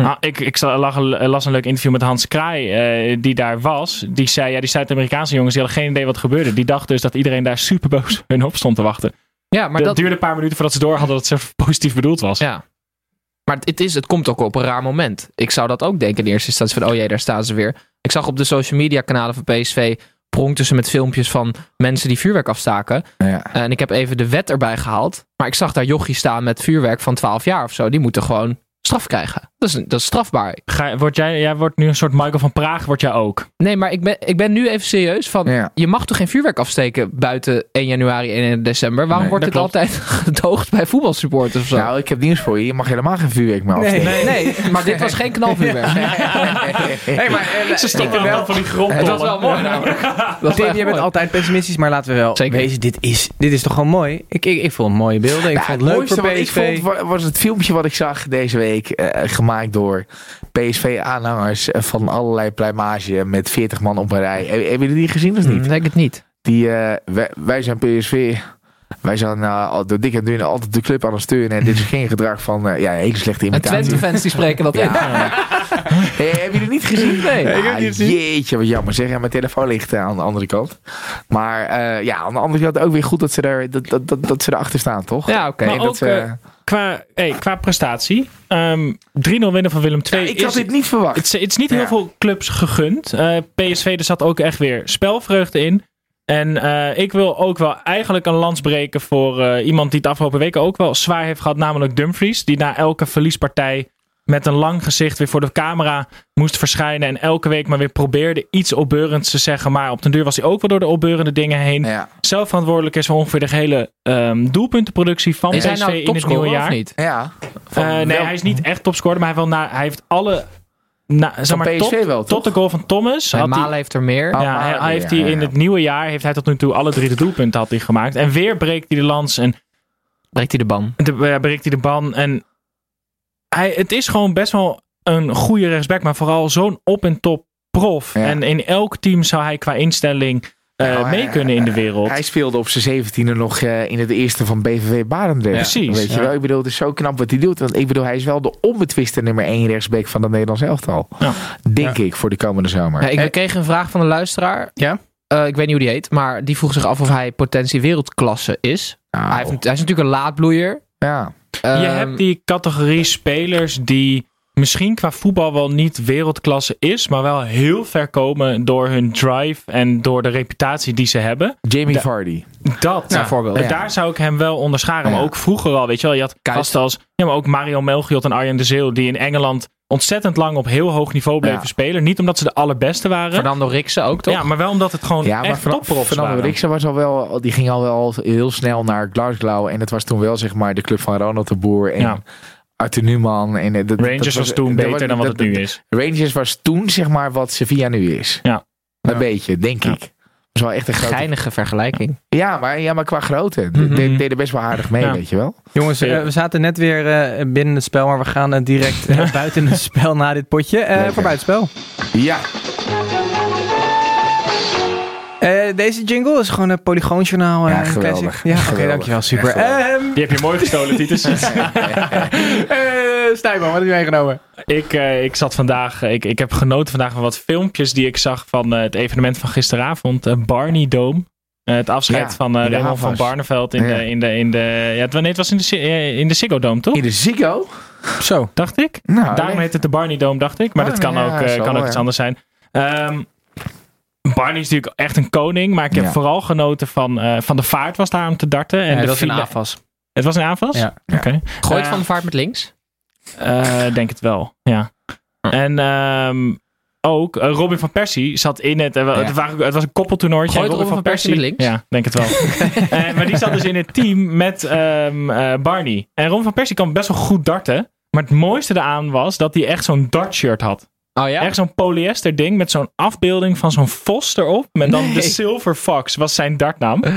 Hm. Ah, ik ik zag- lag een- las een leuk interview met Hans Kraai, eh, die daar was. Die zei, ja, die Zuid-Amerikaanse jongens, die hadden geen idee wat er gebeurde. Die dachten dus dat iedereen daar super boos hun op stond te wachten. Ja, maar dat... duurde een paar minuten voordat ze door hadden dat het zo positief bedoeld was. Ja. Maar het, is, het komt ook op een raar moment. Ik zou dat ook denken in eerste instantie van, oh jee, daar staan ze weer. Ik zag op de social media kanalen van PSV pronkten ze met filmpjes van mensen die vuurwerk afstaken. Ja. En ik heb even de wet erbij gehaald. Maar ik zag daar jochies staan met vuurwerk van 12 jaar of zo. Die moeten gewoon straf krijgen. Dat is, dat is strafbaar. Ga, word jij, jij wordt nu een soort Michael van Praag, word jij ook. Nee, maar ik ben, ik ben nu even serieus van... Ja. Je mag toch geen vuurwerk afsteken buiten 1 januari en 1 december? Waarom Nee, wordt dat dit altijd gedoogd bij voetbalsupporters of zo? Nou, ik heb nieuws voor je. Je mag helemaal geen vuurwerk meer afsteken. nee, nee, maar dit was geen knalvuurwerk. hey, maar, eh, Ze vind wel van die grond. Het was wel mooi namelijk. Dat Tim, jij bent altijd pessimistisch, maar laten we wel Zeker. wezen, dit is, dit is toch gewoon mooi? Ik, ik, ik vond mooie beelden, ik Ja, vond het het leuk mooiste voor wat ik vond wa- was het filmpje wat ik zag deze week. eh, gemaakt door PSV-aanhangers van allerlei pluimage met 40 man op een rij. Heb- Hebben jullie die gezien of niet? Hm, denk het niet. Die, eh, wij, wij zijn PSV. Wij zijn uh, al- door dik en dun altijd de club aan het steunen. En dit is geen gedrag van eh, ja, hele slechte En imitatie. Twente-fans die spreken dat in. Hey, hebben jullie niet gezien? Nee. Ah, Ik heb niet gezien. Jeetje, wat jammer zeg. Ja, mijn telefoon ligt eh, aan de andere kant. Maar eh, ja, aan de andere kant ook weer goed dat ze, er, dat, dat, dat, dat ze erachter staan, toch? Ja, oké. Maar En dat ook, ze- eh, Qua, hey, qua prestatie. ehm 3-0 winnen van Willem II. ik is, had dit niet verwacht. Het is, het is niet heel veel clubs gegund. Eh, PSV, er zat ook echt weer spelvreugde in. En eh, ik wil ook wel eigenlijk een lans breken voor eh, iemand die het afgelopen weken ook wel zwaar heeft gehad. Namelijk Dumfries. Die na elke verliespartij met een lang gezicht weer voor de camera moest verschijnen. En elke week maar weer probeerde iets opbeurends te zeggen. Maar op den duur was hij ook wel door de opbeurende dingen heen. ja. Zelf verantwoordelijk is voor ongeveer de hele ehm, doelpuntenproductie van Is hij PSV nou in het nieuwe jaar. of niet? ja. Eh, nee, wel- hij is niet echt topscorer, maar hij, heeft wel na, hij heeft alle. Na, zeg maar, PSV tot, wel, tot de goal van Thomas. Had hij, heeft er meer. Ja, hij, heeft hij ja, in ja. het nieuwe jaar heeft hij tot nu toe alle drie de doelpunten had hij gemaakt. En weer breekt hij de lans en Breekt hij de ban. de, eh, breekt hij de ban. En hij, het is gewoon best wel een goede rechtsback, maar vooral zo'n op en top prof. Ja. En in elk team zou hij qua instelling eh, Nou, mee hij- kunnen in de wereld. Hij speelde op zijn zeventiende nog eh, in het eerste van BVV Barendrecht. Precies, Weet je ja. wel? Ik bedoel, het is zo knap wat hij doet. Want ik bedoel, hij is wel de onbetwiste nummer 1 rechtsback van het Nederlands elftal. Ja. Denk ik, voor de komende zomer. Ja, ik kreeg een vraag van een luisteraar. Ja? Eh, ik weet niet hoe die heet, maar die vroeg zich af of hij potentie wereldklasse is. Nou, Hij, heeft, hij is natuurlijk een laadbloeier. ja. Je Ehm, hebt die categorie spelers die misschien qua voetbal wel niet wereldklasse is, maar wel heel ver komen door hun drive en door de reputatie die ze hebben. Jamie Da- Vardy. Dat, Bijvoorbeeld. Ja. daar zou ik hem wel onderscharen. Maar Ja. ook vroeger al, weet je wel. Je had Kuit. gasten als, ja, maar ook Mario Melchiot en Arjen de Zeeuw, die in Engeland ontzettend lang op heel hoog niveau bleven Ja. spelen. Niet omdat ze de allerbeste waren. Fernando Riksen ook, toch? Ja, maar wel omdat het gewoon Ja, maar echt Fernando waren. Riksen was al wel, die ging al wel heel snel naar Glasgow. En het was toen wel zeg maar de club van Ronald de Boer en Ja. Arthur Newman. En, eh, dat, Rangers dat was toen beter dan wat dat- het nu is. Rangers was toen zeg maar wat Sevilla nu is. Ja. Een beetje, denk Ja. ik. Dat is wel echt een grote... Geinige vergelijking. Ja, maar, ja, maar qua grootte. De- Mhm. de- deden best wel aardig mee, Ja. weet je wel. Jongens, eh, we zaten net weer eh, binnen het spel, maar we gaan direct buiten het spel na dit potje. Eh, voor buitenspel. Ja. Deze jingle is gewoon een polygoonjournaal. eh, Ja, een geweldig. classic. Ja, oké, dankjewel. Super. Ehm Die heb je mooi gestolen, Titus. eh, Stijman, wat heb je meegenomen? ik, eh, ik zat vandaag, ik, ik heb genoten vandaag van wat filmpjes die ik zag van eh, het evenement van gisteravond. eh, Barney Dome. Eh, het afscheid Ja, van eh de Raymond van. Barneveld in, Ja. de, in de, in de, ja, het, nee, het was in de, eh, in de Ziggo Dome, toch? In de Ziggo? Zo. Dacht ik. Nou, Daarom heet het de Barney Dome, dacht ik. Maar Oh, dat kan ja, ook, eh, kan ook iets anders zijn. Ehm, Barney is natuurlijk echt een koning. Maar ik heb Ja. vooral genoten van, eh, van de vaart was daar om te darten. En de dat is een file- AFAS. Het was een aanval? Ja. Oké. Gooit Eh, van de vaart met links. Eh, denk het wel, ja. En ehm, ook Robin van Persie zat in het. het, waren- het was een koppeltoernooitje. Gooit en Robin van Persie met links? Ja, denk het wel. Eh, maar die zat dus in het team met ehm, eh, Barney. En Robin van Persie kan best wel goed darten. Maar het mooiste eraan was dat hij echt zo'n dartshirt had. Oh ja? Echt zo'n polyester ding met zo'n afbeelding van zo'n vos erop. Met dan de Silver Fox was zijn dartnaam.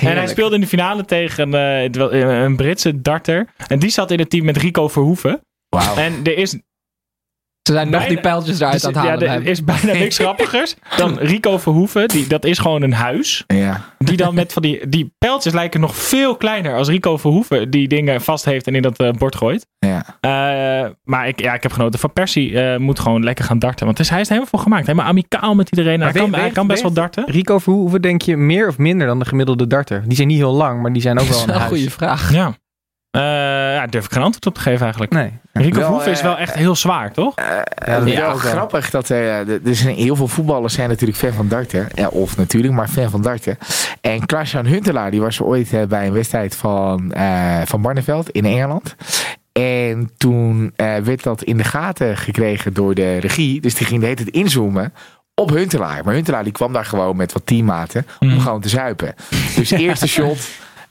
En hij speelde in de finale tegen eh, eh, een Britse darter. En die zat in het team met Rico Verhoeven. Wauw. En er is Ze zijn nog die pijltjes eruit dus, aan het halen. ja, er is bijna niks grappigers dan Rico Verhoeven. Die, dat is gewoon een huis. Ja. Die dan met van die, die pijltjes lijken nog veel kleiner als Rico Verhoeven die dingen vast heeft en in dat eh, bord gooit. Ja. Eh, maar ik, ja, ik heb genoten van Persie. eh, moet gewoon lekker gaan darten. Want is, hij is er helemaal voor gemaakt. Helemaal amicaal met iedereen. Hij weet- kan, hij kan best wel darten. Rico Verhoeven denk je meer of minder dan de gemiddelde darter? Die zijn niet heel lang, maar die zijn ook Dat wel is een wel een huis. goede vraag. Ja. Eh, ja, durf ik geen antwoord op te geven eigenlijk. Nee. Rico Wel, Verhoeven is eh, wel echt heel zwaar, toch? Ja, dat Ja, grappig dat er, er zijn heel veel voetballers zijn natuurlijk fan van darten. Ja, of natuurlijk, maar fan van darten. En Klaas-Jan Huntelaar, die was ooit eh, bij een wedstrijd van, eh, van Barneveld in Engeland. En toen eh, werd dat in de gaten gekregen door de regie. Dus die ging de hele tijd inzoomen op Huntelaar. Maar Huntelaar die kwam daar gewoon met wat teammaten om Mhm. gewoon te zuipen. Dus eerste shot,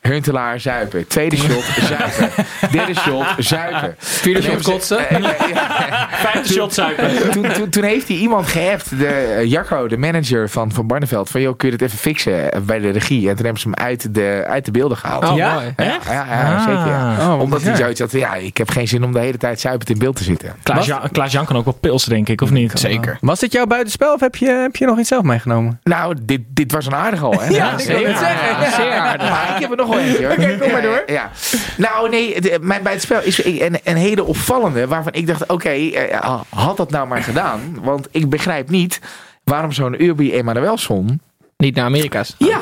Huntelaar zuipen. Tweede shot, zuipen. Derde shot, zuipen. Vierde shot kotsen. Ja. Vijfde shot suiker. toen, toen, toen heeft hij iemand geappt, de, eh, Jacco, de manager van, van Barneveld. Van, joh, kun je het even fixen eh, bij de regie? En toen hebben ze hem uit de, uit de beelden gehaald. Oh, Ja? mooi. ja, ja, ja, Ah. zeker. Ja. Oh, Omdat hij zoiets had, ja, ik heb geen zin om de hele tijd zuipend in beeld te zitten. Klaas, Jan, Klaas Jan kan ook wel pilsen, denk ik, of niet? Zeker. Was dit jouw buitenspel of heb je, heb je nog iets zelf meegenomen? Nou, dit, dit was een aardig al, hè? Ja, ik wil het zeker. zeggen. Ja, Zeer aardig. Maar ik heb er nog wel eentje, hoor. Oké, kom maar Ja, door. Ja. Nou, nee, de- mijn buitenspel is een, een hele opvallende. Waarvan ik dacht, oké, eh, had dat nou maar gedaan. Want ik begrijp niet waarom zo'n Urbi Emanuelson... Niet naar Amerika's. Ja,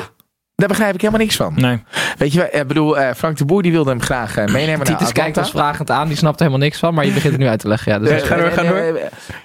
daar begrijp ik helemaal niks van. Nee. Weet je, wel, ik bedoel, eh, Frank de Boer die wilde hem graag eh, meenemen naar Titus kijkt ons vragend aan. Die snapt er helemaal niks van. Maar je begint het nu uit te leggen. Ja, dus dat is Eh, Ga door, eh, ga door. eh, eh,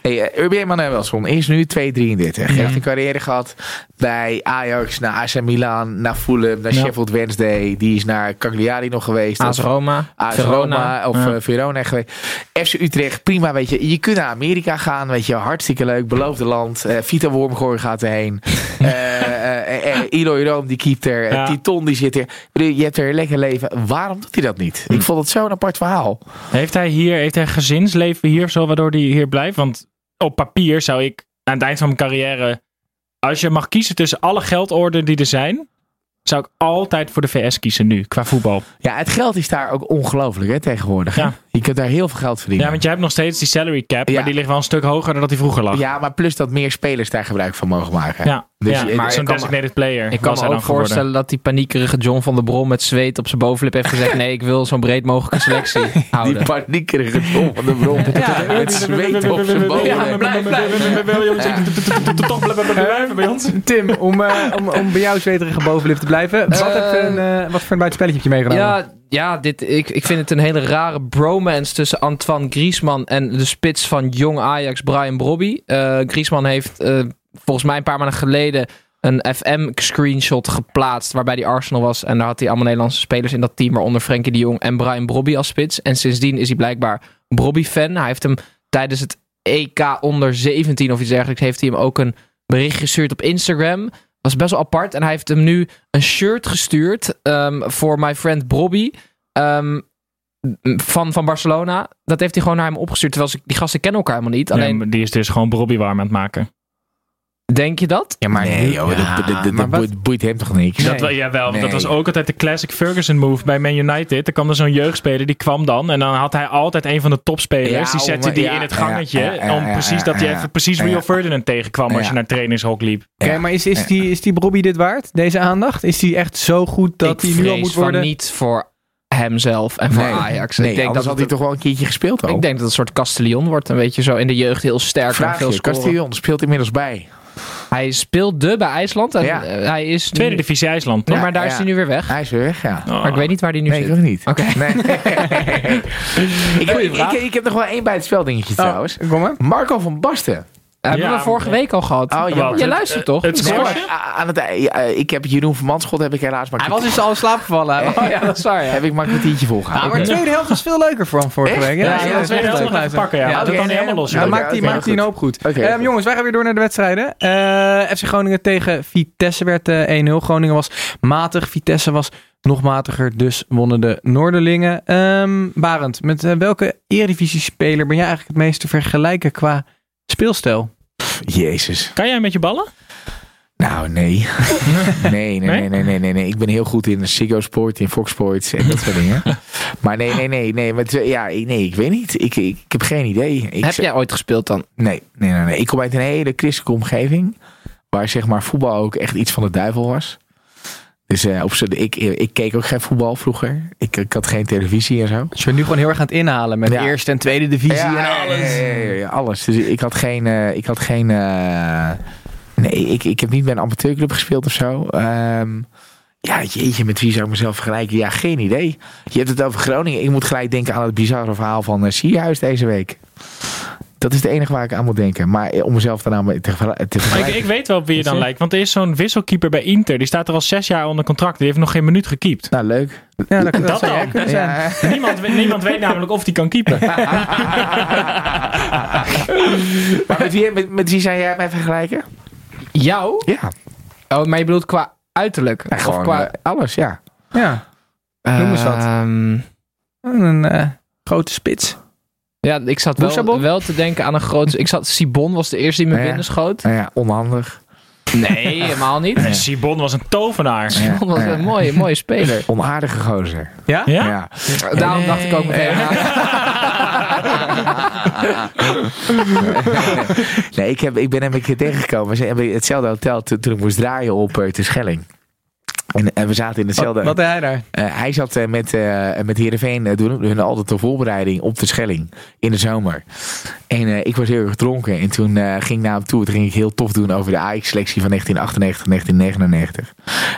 Hey, uh, Urbi Emanuelson is nu 2,33. Hij heeft een carrière gehad bij Ajax, naar AC Milan, naar Fulham, naar Ja. Sheffield Wednesday. Die is naar Cagliari nog geweest. AS Roma. AS Verona. Roma of Ja. eh, Verona geweest. FC Utrecht, prima, weet je. Je kunt naar Amerika gaan, weet je. Hartstikke leuk, beloofde land. Eh Vita Wormgoor gaat erheen. Eh eh, eh, Eloy Room, die keept er. Ja. Titon, die zit er. Je hebt er een lekker leven. Waarom doet hij dat niet? Ik vond het zo'n apart verhaal. Heeft hij hier, heeft hij gezinsleven hier zo, waardoor hij hier blijft? Want op papier zou ik aan het eind van mijn carrière, als je mag kiezen tussen alle geldorden die er zijn, zou ik altijd voor de VS kiezen nu, qua voetbal. Ja, het geld is daar ook ongelooflijk hè, tegenwoordig. hè? Ja. Je kunt daar heel veel geld verdienen. Ja, want jij hebt nog steeds die salary cap, Ja. maar die ligt wel een stuk hoger dan dat die vroeger lag. Ja, maar plus dat meer spelers daar gebruik van mogen maken. Ja, Dus ja je- maar ik zo'n kan me- designated player Ik kan me ook dan geworden. voorstellen dat die paniekerige John van der Brom met zweet op zijn bovenlip heeft gezegd: nee, ik wil zo'n breed mogelijke selectie Die houden. paniekerige Tom van de Bron. Met zweet op zijn boven. Ja, blijf, ons. Tim, om, eh, om, om bij jou zweterige bovenlift te blijven. Wat, Eh, heb een, eh, wat voor een buitenspelletje heb je meegenomen? Ja, ja dit, ik, ik vind het een hele rare bromance tussen Antoine Griezmann en de spits van jong Ajax, Brian Brobby. Eh Griezmann heeft eh, volgens mij een paar maanden geleden een FM-screenshot geplaatst waarbij die Arsenal was. En daar had hij allemaal Nederlandse spelers in dat team, waaronder Frenkie de Jong en Brian Brobby als spits. En sindsdien is hij blijkbaar Brobby-fan. Hij heeft hem tijdens het EK onder 17 of iets dergelijks, heeft hij hem ook een bericht gestuurd op Instagram. Dat is best wel apart. En hij heeft hem nu een shirt gestuurd ehm, voor my friend Brobby. ehm, van, van Barcelona. Dat heeft hij gewoon naar hem opgestuurd. Terwijl ze, die gasten kennen elkaar helemaal niet. Alleen, die is dus gewoon Robbie warm aan het maken. Denk je dat? Ja, maar Nee, joh, dat, dat, dat, dat maar wat- boeit, boeit hem toch niks? Dat, wel- jawel, want dat Nee. was ook altijd de classic Ferguson move bij Man United. Er kwam er zo'n jeugdspeler, die kwam dan. En dan had hij altijd een van de topspelers. Ja, die zette om- die ja, in het gangetje. om precies dat ja. even precies Rio. Ferdinand tegenkwam als je naar trainingshok liep. Oké, maar is, is, die, is die Robbie dit waard? Deze aandacht? Is die echt zo goed dat hij nu al moet van worden? niet voor hemzelf en voor Nee, Ajax. nee ik denk dat had hij toch wel een keertje gespeeld al. Ik denk dat het een soort Castellion wordt. Een beetje zo in de jeugd heel sterk en Vraag veel je, scoren. Castillon speelt inmiddels bij. Hij speelde bij IJsland en Ja. eh, hij is Tweede nu, divisie IJsland. Ja, maar daar is hij nu weer weg. Hij is weer weg, ja. Oh. Maar ik weet niet waar hij nu Nee, ik zit. nog niet. Oké. Nee. ik, heb, ik, ik, ik heb nog wel één bij het spel dingetje trouwens. Kom maar. Marco van Basten. Hebben Ja, we vorige week al gehad. Oh, ja? Je luistert toch? Het Nee, scoren? maar a- aan het, ja, ik heb Jeroen van Manschot heb ik helaas maar Hij was dus al in slaap gevallen. Oh ja, dat is waar. Ja. heb ik maar een kwartiertje Ja, volgehouden. maar de tweede helft was veel leuker voor vorige Echt? week. Ja, dat ja, is de echt tweede helft leuk. even pakken, ja. Ja, dat kan helemaal los. Dan Oké, maakt hij maakt hij een goed. hoop goed. Ehm, jongens, wij gaan weer door naar de wedstrijden. Eh, FC Groningen tegen Vitesse werd eh, 1-0. Groningen was matig. Vitesse was nog matiger. Dus wonnen de Noorderlingen. Ehm Barend, met eh, welke eredivisie-speler ben jij eigenlijk het meest te vergelijken qua speelstijl? Jezus. Kan jij met je ballen? Nou, nee. nee, nee, nee, nee, nee, nee, nee. Ik ben heel goed in Ziggo Sport, in Fox Sports en dat soort dingen. Maar nee, nee, nee, nee. Maar het- ja, ik- nee, ik weet niet. Ik, ik, ik heb geen idee. Ik, Heb jij ooit gespeeld dan? Nee, nee, nee, nee. Ik kom uit een hele christelijke omgeving. Waar zeg maar voetbal ook echt iets van de duivel was. Dus eh, op ik, ik keek ook geen voetbal vroeger. Ik, ik had geen televisie en zo. Dus je bent nu gewoon heel erg aan het inhalen met Ja. eerste en tweede divisie en alles. Ja, ja, ja, ja, alles. Dus ik had geen. eh, ik had geen eh, nee, ik, ik heb niet bij een amateurclub gespeeld of zo. Ehm, ja, jeetje, met wie zou ik mezelf vergelijken? Ja, geen idee. Je hebt het over Groningen. Ik moet gelijk denken aan het bizarre verhaal van uh, Sierhuis deze week. Dat is het enige waar ik aan moet denken. Maar om mezelf daarna te, te Maar ik, vergelijken. ik weet wel op wie je dan lijkt. Want er is zo'n wisselkeeper bij Inter. Die staat er al zes jaar onder contract. Die heeft nog geen minuut gekiept. Nou, leuk. Ja, dat, dat Dat zou jij dan. kunnen zijn. Ja. Niemand, weet- niemand weet namelijk of die kan keepen. maar met wie, met, met wie zou jij mij vergelijken? Jou? Ja, Oh, maar je bedoelt qua uiterlijk? ja of qua... eh, alles, ja. Ja, noem eens wat. Ehm, een eh, grote spits. Ja, ik zat wel, wel te denken aan een grote... Ik zat, Sibon was de eerste die me Ja. binnen schoot. Ja, onhandig. Nee, helemaal niet. Sibon was een tovenaar. Sibon was een mooie, mooie speler. Onaardige gozer. Ja? Ja? Ja. Daarom dacht ik ook meteen... nee, ik, heb, ik ben hem een keer tegengekomen. We hebben hetzelfde hotel toen, toen ik moest draaien op uh, Schelling. En, en we zaten in hetzelfde... Wat, wat deed hij daar? Uh, hij zat uh, met, uh, met Heerenveen, uh, doen hun altijd de voorbereiding op de Schelling in de zomer. En ik was heel erg dronken en toen ging ik naar hem toe. Toen ging ik heel tof doen over de Ajax-selectie van 1998, 1999.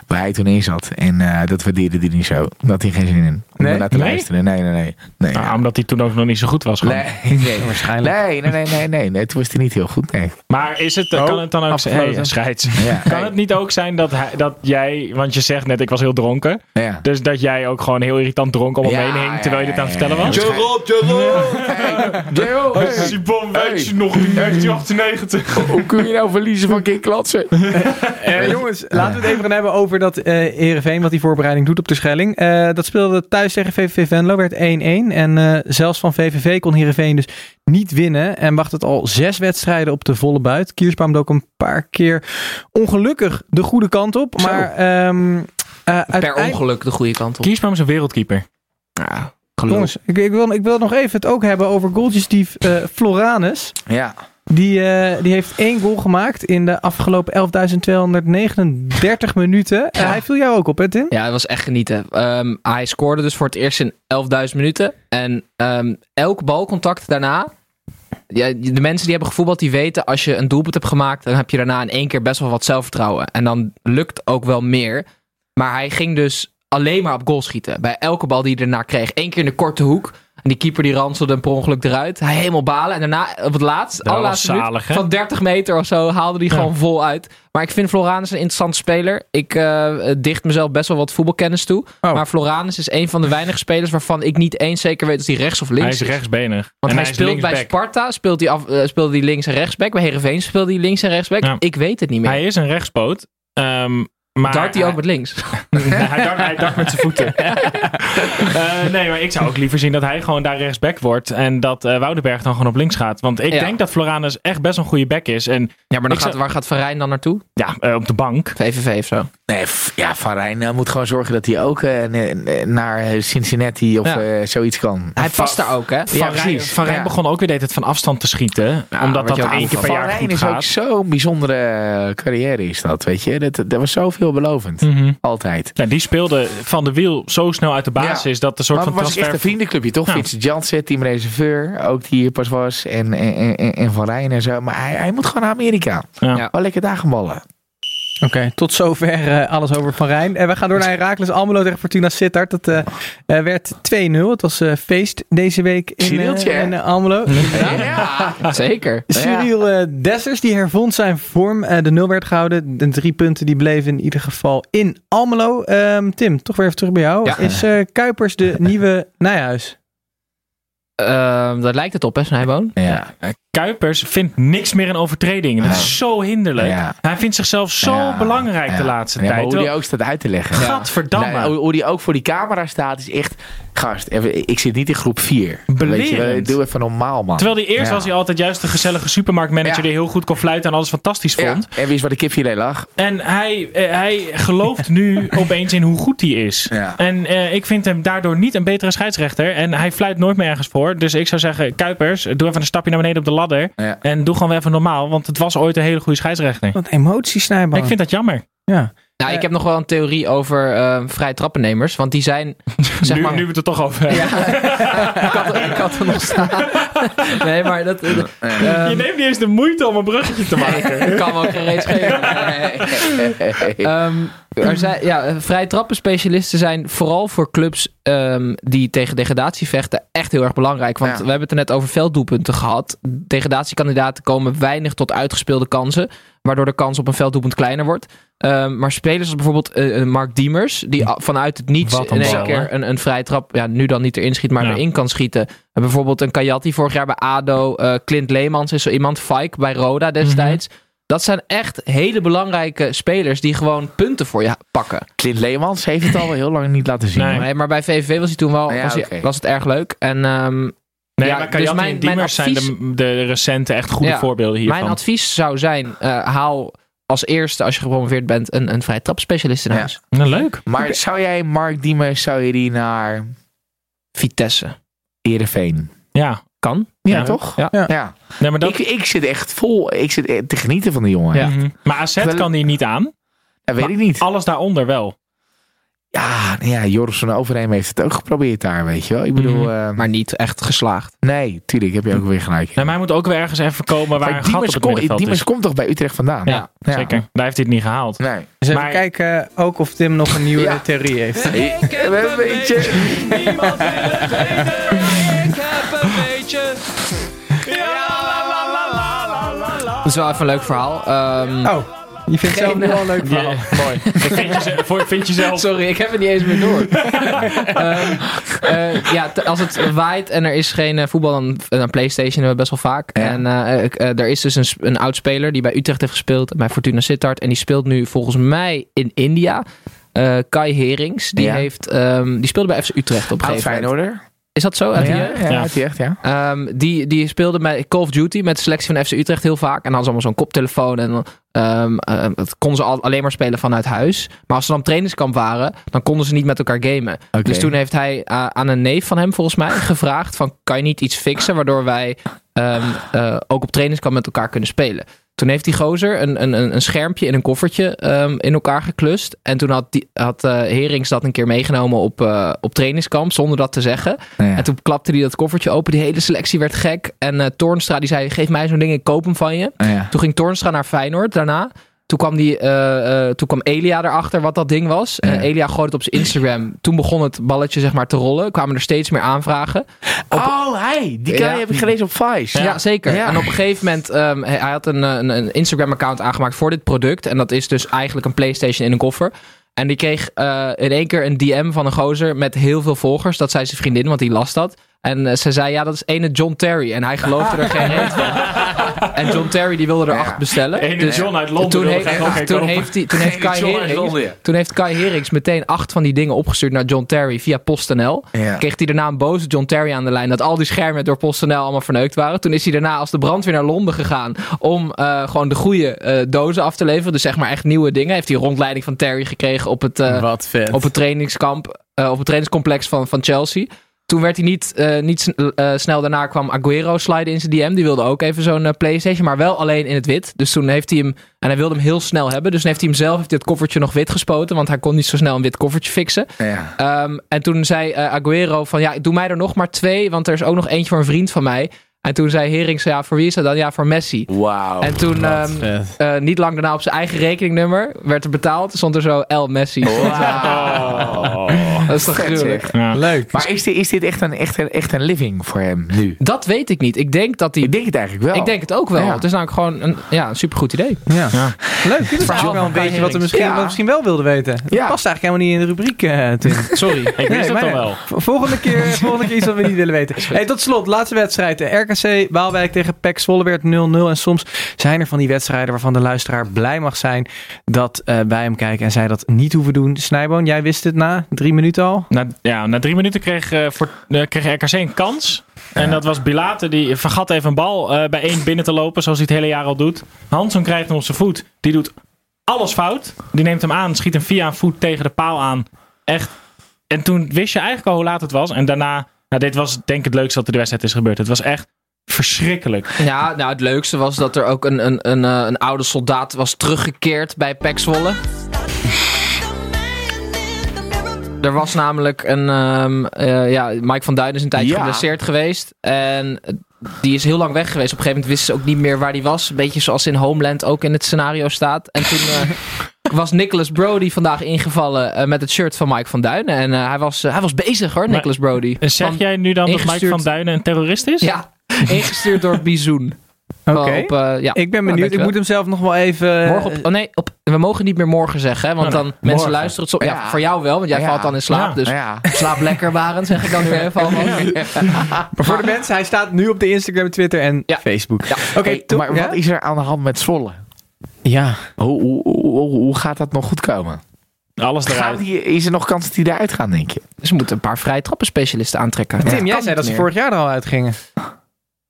Waar hij toen in zat. En dat waardeerde hij niet zo. Dat had hij geen zin in. Om Nee? naar te Nee? luisteren. Nee, nee, nee. nee Nou, ja. omdat hij toen ook nog niet zo goed was. gewoon. Nee, nee. Waarschijnlijk. Nee, nee, nee, nee, nee, nee. Toen was hij niet heel goed. Nee. Maar is het, Oh, kan het dan ook zijn... scheids. Ja, Kan het niet ook zijn dat, hij, dat jij... Want je zegt net, ik was heel dronken. ja. Dus dat jij ook gewoon heel irritant dronken om hem Ja, heen hing... terwijl je dit aan het vertellen was? Gerard, Gerard! Gerald, hey, Sibon, weet je nog in 1998? hoe kun je nou verliezen van King Klatsen? Eh, jongens, laten we het even gaan hebben over dat eh Heerenveen, wat die voorbereiding doet op de Schelling. Eh, dat speelde thuis tegen VVV Venlo, werd 1-1. En eh, zelfs van VVV kon Heerenveen dus niet winnen. En wacht het al zes wedstrijden op de volle buit. Kiersbaum ook een paar keer ongelukkig de goede kant op. Maar ehm, eh, Per uiteindelijk- ongeluk de goede kant op. Kiesbaum is een wereldkeeper. Ja. Jongens, ik, ik, wil, ik wil nog even het ook hebben over goaltjes die eh, Floranus. Ja. Die, eh, die heeft één goal gemaakt in de afgelopen 11.239 minuten. Eh, hij viel jou ook op, hè Tim? Ja, het was echt genieten. Ehm, hij scoorde dus voor het eerst in 11.000 minuten. En ehm, elk balcontact daarna... Ja, de mensen die hebben gevoetbald, die weten... als je een doelpunt hebt gemaakt... dan heb je daarna in één keer best wel wat zelfvertrouwen. En dan lukt ook wel meer. Maar hij ging dus alleen maar op goal schieten. Bij elke bal die hij daarna kreeg. Eén keer in de korte hoek. En die keeper die ranselde hem per ongeluk eruit. Hij helemaal balen. En daarna op het laatst, minuut, hè? van 30 meter of zo haalde hij gewoon vol uit. Maar ik vind Floranus een interessante speler. Ik eh, dicht mezelf best wel wat voetbalkennis toe. Oh. Maar Floranus is een van de weinige spelers waarvan ik niet eens zeker weet of hij rechts of Hij links is rechtsbenig. Want En hij, is speelt bij. Sparta, speelt hij, af, eh, speelde hij links en rechtsback. Bij Heerenveen speelde hij links en rechtsback. Ja. Ik weet het niet meer. Hij is een rechtspoot. ehm, maar Dart hij ook met links? Nee, hij, dart, hij dart met zijn voeten. Eh, nee, maar ik zou ook liever zien dat hij gewoon daar rechtsback wordt. En dat eh Woudenberg dan gewoon op links gaat. Want ik Ja. denk dat Floranus echt best een goede back is. En Ja, maar dan gaat, zou- waar gaat Van Rijn dan naartoe? ja, eh, op de bank. VVV of zo. Nee, ja, Van Rijn eh, moet gewoon zorgen dat hij ook eh, naar Cincinnati of Ja. eh, zoiets kan. Hij past daar ook, hè? Van Rijn, precies. Van Rijn Ja. begon ook weer deed het van afstand te schieten. Ja, omdat dat één keer per Van jaar Rijn goed is ook zo'n bijzondere eh, carrière is dat, weet je. Dat, dat was zo veelbelovend. Mhm. Altijd. Ja, die speelde van de wiel zo snel uit de basis. Dat de soort Maar van was echt transfer... een vriendenclubje, toch? Ja. Vincent Janssen, teamreserveur, ook die hier pas was. En, en, en, en Van Rijn en zo. Maar hij, hij moet gewoon naar Amerika. Ja. Ja. Wel lekker daar gaan ballen. Oké, tot zover eh, alles over Van Rijn. En we gaan door naar Herakles Almelo tegen Fortuna Sittard. Dat eh, eh, werd 2-0. Het was eh, feest deze week in, eh, in eh, Almelo. Ja, zeker. Cyril eh, Dessers die hervond zijn vorm. Eh, de 0 werd gehouden. De drie punten die bleven in ieder geval in Almelo. Ehm, Tim, toch weer even terug bij jou. Ja. Is eh, Kuipers de nieuwe Nijhuis? Ehm, daar lijkt het op, hè, Snijboon? Ja. Kuipers vindt niks meer een overtreding. Dat is zo hinderlijk. Ja. Hij vindt zichzelf zo Ja, belangrijk ja. de laatste tijd. hoe die ook staat uit te leggen. Gadverdamme. Nou, hoe die ook voor die camera staat is echt... Gast, even, ik zit niet in groep 4. Belerend. Doe even normaal, man. Terwijl die eerst was hij altijd juist de gezellige supermarktmanager die heel goed kon fluiten en alles fantastisch vond. en wist waar de kipfilet lag. En hij, eh, hij gelooft nu opeens in hoe goed hij is. En eh, ik vind hem daardoor niet een betere scheidsrechter. En hij fluit nooit meer ergens voor. Dus ik zou zeggen, Kuipers, doe even een stapje naar beneden op de ladder. Ja. En doe gewoon weer even normaal. Want het was ooit een hele goede scheidsrechter. Wat emotie, Snijboon. Ik vind dat jammer. Ja. Nou, ik heb nog wel een theorie over uh, vrij trappennemers. Want die zijn, zeg nu, maar... nu we het er toch over hebben. Ja, ik, had, ik had er nog staan. nee, maar dat... Uh, je neemt niet eens de moeite om een bruggetje te maken. ik kan me ook geen reet geven. um, er zijn, ja, vrij trappenspecialisten zijn vooral voor clubs um, die tegen degradatie vechten echt heel erg belangrijk. Want ja. we hebben het er net over velddoelpunten gehad. Degradatiekandidaten komen weinig tot uitgespeelde kansen. Waardoor de kans op een velddoelpunt kleiner wordt. Um, maar spelers als bijvoorbeeld uh, Mark Diemers, die vanuit het niets in één keer een, een vrije trap, ja, nu dan niet erin schiet, maar ja. erin kan schieten. En bijvoorbeeld een Kajati vorig jaar bij ADO, uh, Clint Leemans is zo iemand, Fike bij Roda destijds. Mm -hmm. Dat zijn echt hele belangrijke spelers die gewoon punten voor je pakken. Clint Leemans heeft het al heel lang niet laten zien. Nee, nee maar bij VVV was hij toen wel ja, was, hij, okay. was het erg leuk. En um, Nee, ja, maar dus mijn, en Diemers mijn advies, zijn de, de, recente echt goede ja, voorbeelden hiervan. Mijn advies zou zijn, uh, haal als eerste, als je gepromoveerd bent, een, een vrije trapspecialist in huis. Ja. Nou, leuk. Maar okay. zou jij Mark Diemers, zou je die naar Vitesse, Ereveen? Ja. Kan. Ja, ja toch? Ja. ja. ja. Nee, maar dat... ik, ik zit echt vol, ik zit te genieten van die jongen. Ja. Mm -hmm. Maar AZ kan die niet aan. Dat weet ik niet. Alles daaronder wel. Ja, ja Joris van Overheem heeft het ook geprobeerd daar, weet je wel. Ik bedoel... Mm. Uh, maar niet echt geslaagd. Nee, tuurlijk, heb je ook weer gelijk. Maar hij moet ook weer ergens even komen waar een gat op het kom, middenveld Diemers is. komt toch bij Utrecht vandaan? Ja, ja, zeker. Daar heeft hij het niet gehaald. Nee. Dus even maar... kijken ook of Tim nog een nieuwe ja. theorie heeft. Ik heb een beetje... Weten. Ik heb een beetje... Dat is wel even een leuk verhaal. Um, oh. Je vindt het zelf nu een leuk verhaal. Yeah, mooi. vind, je zelf, vind je zelf. Sorry, ik heb het niet eens meer door. um, uh, ja, als het waait en er is geen uh, voetbal, dan uh, Playstation hebben we best wel vaak. Ja. En er is dus een, een oud speler die bij Utrecht heeft gespeeld, bij Fortuna Sittard. En die speelt nu volgens mij in India. Kai Herings, die, ja. heeft, um, die speelde bij FC Utrecht op een gegeven moment. Feyenoorder? Is dat zo? Uit Ja, jeugd? ja, uit de jeugd, ja. Ehm, die, die speelde bij Call of Duty met de selectie van FC Utrecht heel vaak. En dan hadden ze allemaal zo'n koptelefoon. En ehm, ehm, dat konden ze al, alleen maar spelen vanuit huis. Maar als ze dan op trainingskamp waren, dan konden ze niet met elkaar gamen. Dus toen heeft hij eh, aan een neef van hem volgens mij gevraagd van... kan je niet iets fixen waardoor wij ehm, eh, ook op trainingskamp met elkaar kunnen spelen? Toen heeft die gozer een, een, een een schermpje in een koffertje ehm, in elkaar geklust. En toen had, die, had eh, Herings dat een keer meegenomen op, eh, op trainingskamp, zonder dat te zeggen. Ja. En toen klapte hij dat koffertje open. Die hele selectie werd gek. En eh Toornstra die zei, geef mij zo'n ding, ik koop hem van je. Ja. Toen ging Toornstra naar Feyenoord daarna. Toen kwam, die, eh, eh, toen kwam Elia erachter wat dat ding was. En Ja. Elia gooide het op zijn Instagram. Toen begon het balletje zeg maar te rollen. Kwamen er steeds meer aanvragen. Oh, hij. Die Ja. heb ik gelezen op Vice. Ja, zeker. Ja. En op een gegeven moment, ehm, hij, hij had een, eh, een, een Instagram-account aangemaakt voor dit product. En dat is dus eigenlijk een PlayStation in een koffer. En die kreeg eh, in één keer een DM van een gozer met heel veel volgers. Dat zei zijn vriendin, want die las dat. En ze zei, ja, dat is ene John Terry. En hij geloofde er geen reet van. En John Terry die wilde er acht bestellen. Ene Dus John uit Londen Toen, wilde heeft, toen, heeft, die, toen, heeft Ene Kai Herings, Londen, toen heeft Kai Herings meteen acht van die dingen opgestuurd naar John Terry via PostNL. Ja. Kreeg hij daarna een boze John Terry aan de lijn dat al die schermen door PostNL allemaal verneukt waren. Toen is hij daarna als de brandweer naar Londen gegaan om eh, gewoon de goede eh, dozen af te leveren. Dus zeg maar echt nieuwe dingen. Heeft hij rondleiding van Terry gekregen op het, eh, op het trainingskamp, eh, op het trainingscomplex van, van Chelsea. Toen werd hij niet, eh, niet eh, snel daarna kwam Aguero sliden in zijn DM. Die wilde ook even zo'n eh, PlayStation, maar wel alleen in het wit. Dus toen heeft hij hem, en hij wilde hem heel snel hebben. Dus toen heeft hij hem zelf heeft hij het koffertje nog wit gespoten, want hij kon niet zo snel een wit koffertje fixen. Ja. Ehm, en toen zei Aguero van ja, doe mij er nog maar twee, want er is ook nog eentje voor een vriend van mij. En toen zei Herings, ja, voor wie is dat dan? Ja, voor Messi. Wauw. En toen, ehm, eh, niet lang daarna op zijn eigen rekeningnummer, werd er betaald. Stond er zo L Messi. Dat is toch gruwelijk. Ja. Leuk. Maar is dit, is dit echt, een, echt, een, echt een living voor hem nu? Dat weet ik niet. Ik denk dat hij... Ik denk het eigenlijk wel. Ik denk het ook wel. Ja. Het is namelijk gewoon een, ja, een supergoed idee. Ja. Ja. Leuk. Dit is wel een beetje wat we misschien, Ja. wat we misschien wel wilden weten. Het Ja. past eigenlijk helemaal niet in de rubriek, eh Tim. Sorry. Ik wist het nee. wel. Volgende keer, volgende keer iets wat we niet willen weten. Hey, tot slot, laatste wedstrijd. De Waalwijk tegen PEC Zwolle werd 0-0. En soms zijn er van die wedstrijden waarvan de luisteraar blij mag zijn dat eh, wij hem kijken en zij dat niet hoeven doen. Snijboon, jij wist het na drie minuten al? Na, ja, na drie minuten kreeg, eh, voor, eh, kreeg RKC een kans. En dat was Bilate. Die vergat even een bal bij één binnen te lopen. Zoals hij het hele jaar al doet. Hansson krijgt hem op zijn voet. Die doet alles fout. Die neemt hem aan. Schiet hem via een voet tegen de paal aan. Echt. En toen wist je eigenlijk al hoe laat het was. En daarna. Nou, dit was denk ik het leukste wat er de wedstrijd is gebeurd. Het was echt verschrikkelijk. Ja, nou het leukste was dat er ook een, een, een, eh, een oude soldaat was teruggekeerd bij Zwolle. Er was namelijk een... ehm, eh, ja, Mike van Duin is een tijdje Ja. geblesseerd geweest. En die is heel lang weg geweest. Op een gegeven moment wisten ze ook niet meer waar die was. Een beetje zoals in Homeland ook in het scenario staat. En toen eh, was Nicholas Brody vandaag ingevallen eh, met het shirt van Mike van Duin. En eh, hij, was, eh, hij was bezig hoor, Maar- Nicholas Brody. En zeg Van- jij nu dan dat Mike van Duinen een terrorist is? Ja, ingestuurd door Bizoen. Oké. Eh, ja. Ik ben Nou, benieuwd. ik moet hem zelf nog wel even... Morgen op, oh nee, op, we mogen niet meer morgen zeggen, hè, want Oh, dan nee. mensen Morgen. luisteren het zo. Ja, Ja. voor jou wel, want jij Ja. valt dan in slaap. Ja. Dus Ja. slaap lekker, Barend, zeg ik dan nu even alvast. Maar voor de mensen, hij staat nu op de Instagram, Twitter en Ja. Facebook. Ja. Oké, Hey, maar ja? wat is er aan de hand met Zwolle? Ja. Hoe, hoe, hoe, hoe gaat dat nog goed komen? Alles eruit. die, is er nog kans dat die eruit gaan, denk je? Ze moeten een paar vrije trappenspecialisten aantrekken. Tim, jij zei dat ze vorig jaar er al uitgingen.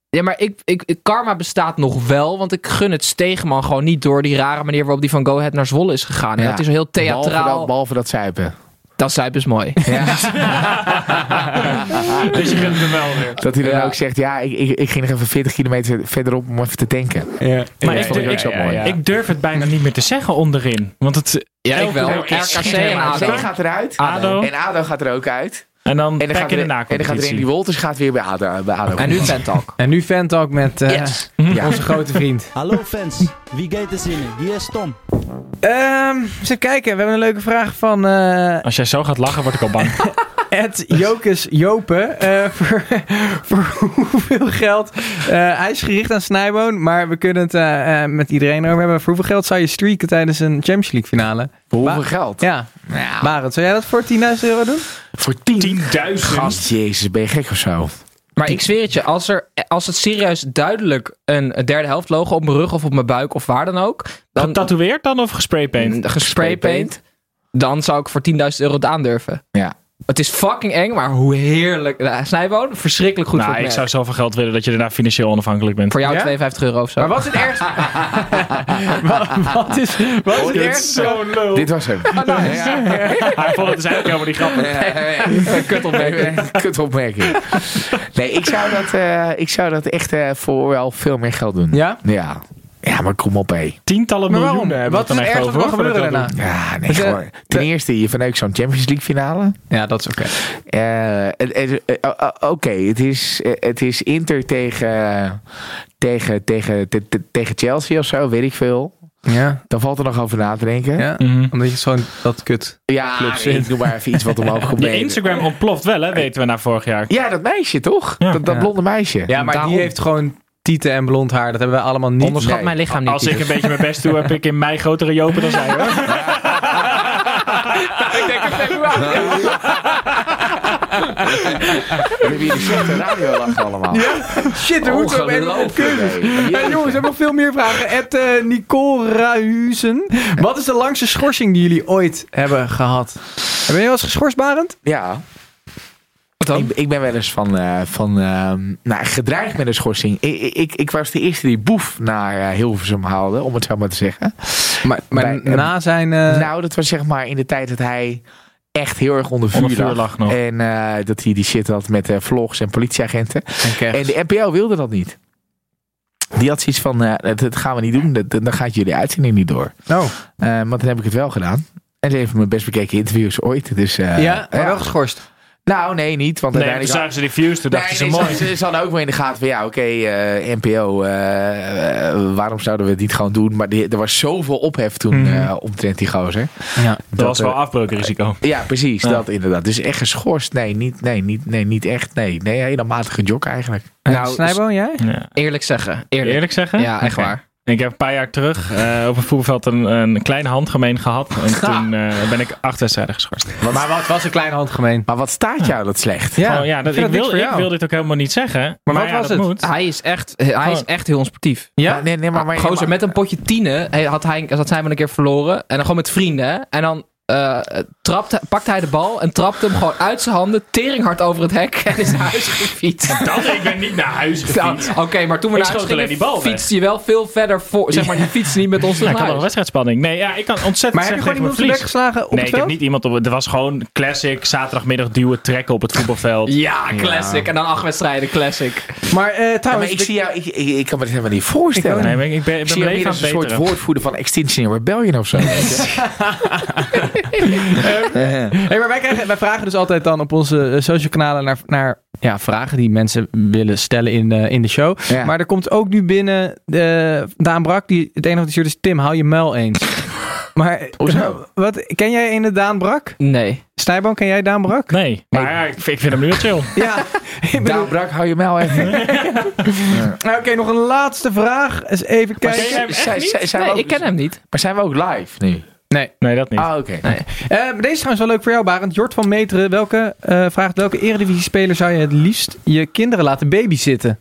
Ja, maar ik, ik, ik- karma bestaat nog wel, want ik gun het Stegeman gewoon niet door die rare manier waarop die van Go Ahead naar Zwolle is gegaan. Ja. Dat is heel Behalve theatraal. dat, behalve dat zuipen. Dat zuip is mooi. Ja. Dus je kunt hem wel weer. Dat hij dan Ja. ook zegt, ja, ik, ik, ik ging nog even 40 kilometer verderop om even te tanken. Ja. Maar Ja, ik, vond ik durf- ook zo mooi. ik durf het bijna niet meer te zeggen onderin. Want het... Ja, ik wel. RKC en ADO. Gaat eruit. ADO. En ADO gaat er ook uit. En dan En dan, gaat in de er, en dan gaat die Wolters gaat weer bij ADO. Bij ADO. En nu Fantalk. En nu Fantalk met eh, Yes. Ja. onze grote vriend. Hallo fans, wie gaat er zinnen? Wie is Tom? Ehm eens even kijken. We hebben een leuke vraag van eh Als jij zo gaat lachen, word ik al bang. Ed Jokus Jopen. eh, voor, voor hoeveel geld? eh, hij is gericht aan Snijboon, maar we kunnen het eh, met iedereen over hebben. Voor hoeveel geld zou je streaken tijdens een Champions League finale? Voor hoeveel Ba- geld? Ja, Ja, Barend, zou jij dat voor 10.000 euro doen? voor 10. 10.000. Gast, jezus, ben je gek of zo? Maar ik zweer het je, als, er, als het serieus duidelijk een derde helft logo op mijn rug of op mijn buik of waar dan ook, dan Getatoeëerd dan of gespraypaint? gespraypaint, dan zou ik voor 10.000 euro het aandurven. Ja. Het is fucking eng, maar hoe heerlijk. Snijboon, verschrikkelijk goed nou, voor ik zou zoveel geld willen dat je daarna financieel onafhankelijk bent. Voor jou Ja? 52 euro of zo. Maar wat is het ergste? wat, wat is, wat is het dit is ergste? lul. Dit was hem. Hij vond het dus eigenlijk helemaal niet grappig. Kutopmerking. Kutopmerking. Nee, ik zou dat, eh, ik zou dat echt eh, voor wel veel meer geld doen. Ja? Ja. Ja, maar kom op, hé. Tientallen Maar waarom? miljoenen hebben Wat we dan echt wat er over. gebeuren voordat daarna? Ja, nee, Dus, eh, gewoon. Ten eerste, je verneukt zo'n Champions League finale. Ja, dat is oké. Eh, het- het- eh, oh, Oké, het, is, eh, het is Inter tegen, tegen, tegen, te- te- tegen Chelsea of zo, weet ik veel. Ja. Dan valt er nog over na te denken. ja. Mhm. Omdat je zo'n dat kut. Ja, ik doe maar even iets wat omhoog komt. Nee, Instagram ontploft wel, hè, weten we na vorig jaar. Ja, dat meisje toch? Ja. dat dat blonde meisje. Ja, maar Daarom. die heeft gewoon tieten en blond haar. Dat hebben wij allemaal niet. Onderschat Nee. mijn lichaam niet. Als ik een beetje mijn best doe, heb ik in mei grotere jopen dan zij, hoor. ik denk. We hier de slechte radio lachen allemaal. Shit, we moeten op. Hey, jongens, we hebben nog veel meer vragen. Ed eh, Nicole Ruizen. Wat is de langste schorsing die jullie ooit hebben gehad? Ben je wel eens geschorst, Barend? Ja. Ik, ik ben wel eens van, eh, van ehm, nou, gedreigd met een schorsing. Ik, ik, ik was de eerste die Boef naar eh, Hilversum haalde, om het zo maar te zeggen. Maar, maar Bij, eh, na zijn... Nou, dat was zeg maar in de tijd dat hij echt heel erg onder vuur, Onder vuur lag. nog. En dat hij die shit had met vlogs en politieagenten. en de NPO wilde dat niet. Die had zoiets van, dat, dat gaan we niet doen. Dat, dan gaat jullie uitzending niet door. Oh. Maar dan heb ik het wel gedaan. En ze heeft mijn best bekeken interviews ooit. Dus, ja, maar wel geschorst. Nou, nee, niet. Want Nee, toen uiteindelijk... zagen ze die views, toen dachten Nee, ze mooi. ze, ze, hadden ook wel in de gaten van ja, oké, eh, NPO, eh, eh, waarom zouden we het niet gewoon doen? Maar die- er was zoveel ophef toen eh, omtrent die gozer. Ja. Dat was wel afbreukrisico. Ja, precies, Ja. dat inderdaad. Dus echt geschorst? Nee, niet, nee, niet, nee, niet echt. Nee, nee hele matige jok eigenlijk. Nou, Snijboon, jij? Ja. Eerlijk zeggen. Eerlijk. Eerlijk zeggen? Ja, echt waar. Ik heb een paar jaar terug eh, op een voetbalveld een, een kleine handgemeen gehad. En toen eh, ben ik acht wedstrijden geschorst. Maar wat was een kleine handgemeen? Maar wat staat jou dat slecht? Ja, Gewoon, ja dat, ik, niks wil, ik wil dit ook helemaal niet zeggen. Maar, wat ja, was het? moet. Hij is echt, hij is echt heel onsportief. Ja? Nee, nee, maar, maar, Gozer, maar- met een potje tienen hij- had hij, dat zijn we een keer verloren. En dan gewoon met vrienden. hè. En dan eh trapt, pakt hij de bal en trapt hem gewoon uit zijn handen. Teringhard over het hek en is naar huis gefietst. Dat, ik ben niet naar huis Nou, gefietst. Oké, maar toen we Ik naar huis gingen, die bal weg. fietste je wel veel verder voor. Zeg maar, die fietste niet met ons Ja, naar ik had nog een wedstrijdspanning. Nee, ja, ik kan ontzettend Maar heb je zeggen gewoon iemand op de bek geslagen op Nee, het ik heb niet iemand op. Er was gewoon classic. Zaterdagmiddag duwen, trekken op het voetbalveld. Ja, classic. En dan acht wedstrijden, classic. Maar eh, Ja, maar trouwens... ik zie jou, ik, ik, ik kan me dit helemaal niet voorstellen. Nee, maar ik ben, ik ben zie een soort woordvoerder van Extinction Rebellion of zo. Hey, maar wij, krijgen, wij vragen dus altijd dan op onze eh, social kanalen naar, naar ja, vragen die mensen willen stellen in, de in de show. Ja. Maar er komt ook nu binnen de Daan Brak, die het enige wat hij stuurt is Tim, hou je muil eens. Maar Hoezo? wat, ken jij in de Daan Brak? Nee. Snijboom, ken jij Daan Brak? Nee, maar ja, ik, vind- ik vind hem nu wel chill. Ja. Bedoel- Daan Brak, hou je mijl even. Nou, Oké, nog een laatste vraag. Eens even ken kijken. jij hem echt Zijn- niet? zijn- zijn we Nee, ook- ik ken hem niet. Maar zijn we ook live nu? Nee. Nee, dat niet. Ah, oké. Eh, maar deze is trouwens wel leuk voor jou, Barend. Jort van Meteren welke, eh, vraagt welke eredivisie-speler zou je het liefst je kinderen laten babysitten?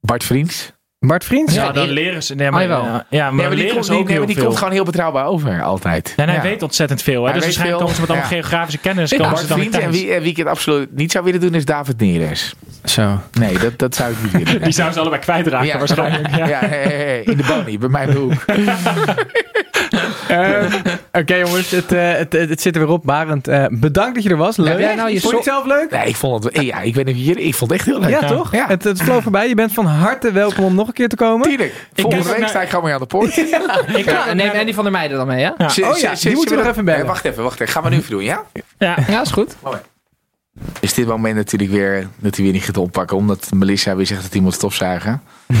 Bart Vriends? Bart Vriends? Ja, dan leren ze. Nee, maar, Ah, ja, ja, maar, Nee, maar die, leren komt, ook nee, maar die komt gewoon heel betrouwbaar over, altijd. En hij Ja. weet ontzettend veel. Hè? Hij Dus weet waarschijnlijk veel. komen ze met allemaal Ja. geografische kennis. Ja, Komen Bart ze dan Vriends en wie, en wie ik het absoluut niet zou willen doen is David Neres. Zo. Nee, dat, dat zou ik niet willen. Die zouden ze allebei kwijtraken Ja, waarschijnlijk. Ja, Ja. hey, hey, hey, in de bonnie, bij mij in de hoek. Eh, Oké jongens, het, eh, het, het, het zit er weer op. Barend, eh, bedankt dat je er was. Leuk. Jij nou je vond je het zelf leuk? Nee, ik vond het, ja, ik weet niet of jullie, ik vond het echt heel leuk. Ja, toch? Ja. Het, het vloog voorbij. Je bent van harte welkom om nog een keer te komen. Tuurlijk. Volgende week ook sta ik gewoon weer aan de poort. Ja, en neem Andy van der Meijden dan mee, hè? Ja. Oh ja, die moeten we nog even bellen. Nee, wacht even, wacht even. Gaan we nu even doen, ja? Ja. Ja, is goed. Is dit moment natuurlijk weer dat hij weer niet gaat oppakken, omdat Melissa weer zegt dat hij moet stofzuigen.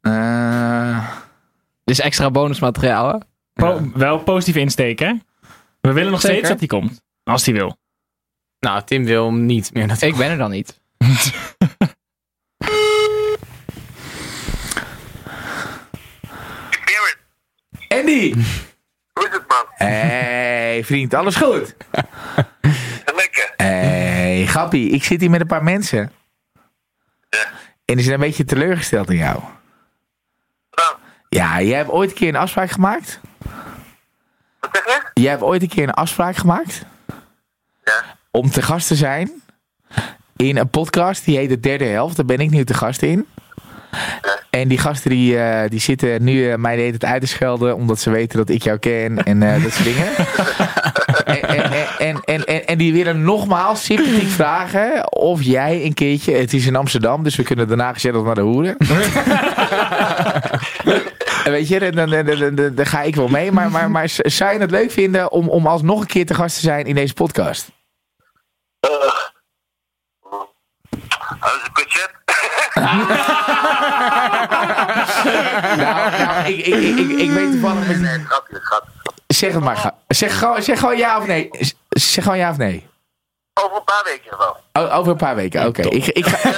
Eh, Dit is extra bonusmateriaal, hè? Po- wel positief insteken. hè? We willen nog Zeker. steeds dat hij komt. Als hij wil. Nou, Tim wil hem niet meer natuurlijk. Ik ben er dan niet. Andy! Hoe is het, man? Hey, vriend, alles goed? Lekker. Hey, grappie, ik zit hier met een paar mensen. Ja. En die zijn een beetje teleurgesteld in jou. Nou, Ja, jij hebt ooit een keer een afspraak gemaakt? Wat zeg je? Jij hebt ooit een keer een afspraak gemaakt? om te gast te zijn in een podcast die heet De Derde Helft. Daar ben ik nu te gast in. En die gasten die, eh, die zitten nu eh, mij de hele tijd uit te schelden omdat ze weten dat ik jou ken en eh, dat soort dingen. en, en, en, en, en, en die willen nogmaals sympathiek vragen of jij een keertje, het is in Amsterdam, dus we kunnen daarna gezellig naar de hoeren. En Weet je, dan, dan, dan, dan, dan ga ik wel mee. Maar, maar, maar zou je het leuk vinden om, om alsnog een keer te gast te zijn in deze podcast? Dat is een budget. nou, nou ik, ik, ik, ik, ik weet toevallig... Nee, grapje, grapje. Zeg het maar. Zeg gewoon, zeg gewoon ja of nee. Zeg gewoon ja of nee. Over een paar weken wel. O- over een paar weken, oké. Ik, ik ga...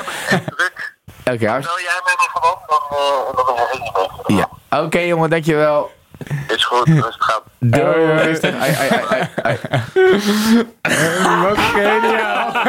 Oké, hartst- Bel jij mij nog gewoon, dan, dan ben ik mee. ja. Oké jongen, dankjewel. Is goed, rustig gaan. Doei. Rustig. Ai, ai, ai, ai, geniaal.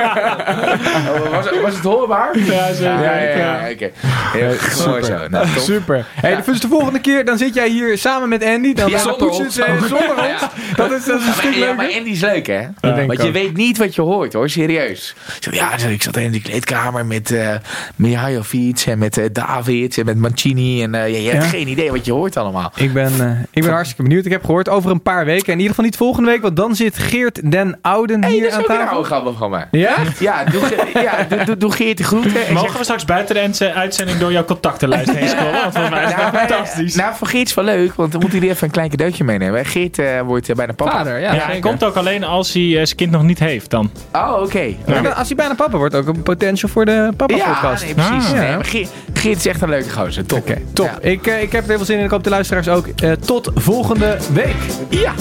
Oh, was, het- was het hoorbaar? Ja, zeker. Ja, ja, ja, oké. Heel mooi zo. Nou, top. Super. Hey, dus de volgende keer dan zit jij hier samen met Andy. Dan Ja, zonder ons. ze, eh, Zonder ons. Dat is, dat is een Ja, stuk maar, ja, maar. Andy is leuk, hè? Want je ook. weet niet wat je hoort, hoor. Serieus. Ja, ik zat in die kleedkamer met eh Mihajovic en met eh, David en met Mancini. En eh, ja, je hebt Ja. geen idee wat je hoort allemaal. Ik ben, eh, ik ben hartstikke benieuwd. Ik heb gehoord over een paar weken. En in ieder geval niet volgende week. Want dan zit Geert den Ouden Hey, hier dat is aan ook een tafel. oude grappig van mij. Ja? Ja, doe, ja, doe, doe, doe Geert de groeten. En Mogen zeg- we straks buiten de ent- uitzending door jouw contactenlijst heen scrollen? Want volgens mij is dat nou, fantastisch. nou, voor Geert is wel leuk, want dan moet hij er even een klein cadeautje meenemen. Geert eh, wordt eh, bijna papa. Vader, ja. ja, hij komt ook alleen als hij eh, zijn kind nog niet heeft dan. Oh, oké. Ja, Als hij bijna papa wordt, ook een potential voor de papa Ja, podcast. nee, precies. Ah. Nee, Geert, Geert is echt een leuke gozer. Top. Top. Ja. Ik, eh, ik heb er heel veel zin in. Ik hoop de luisteraars ook. Tot volgende week. ja.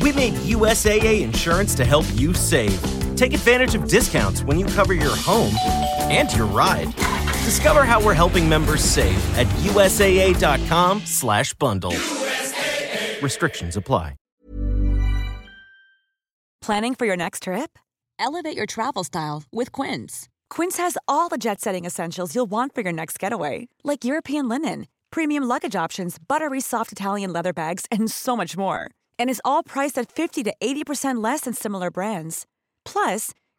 We made USAA insurance to help you save. Take advantage of discounts when you cover your home and your ride. Discover how we're helping members save at USAA.com/bundle. Restrictions apply. Planning for your next trip? Elevate your travel style with Quince. Quince has all the jet setting essentials you'll want for your next getaway, like European linen, premium luggage options, buttery soft Italian leather bags, and so much more. And is all priced at 50 to 80% less than similar brands. Plus,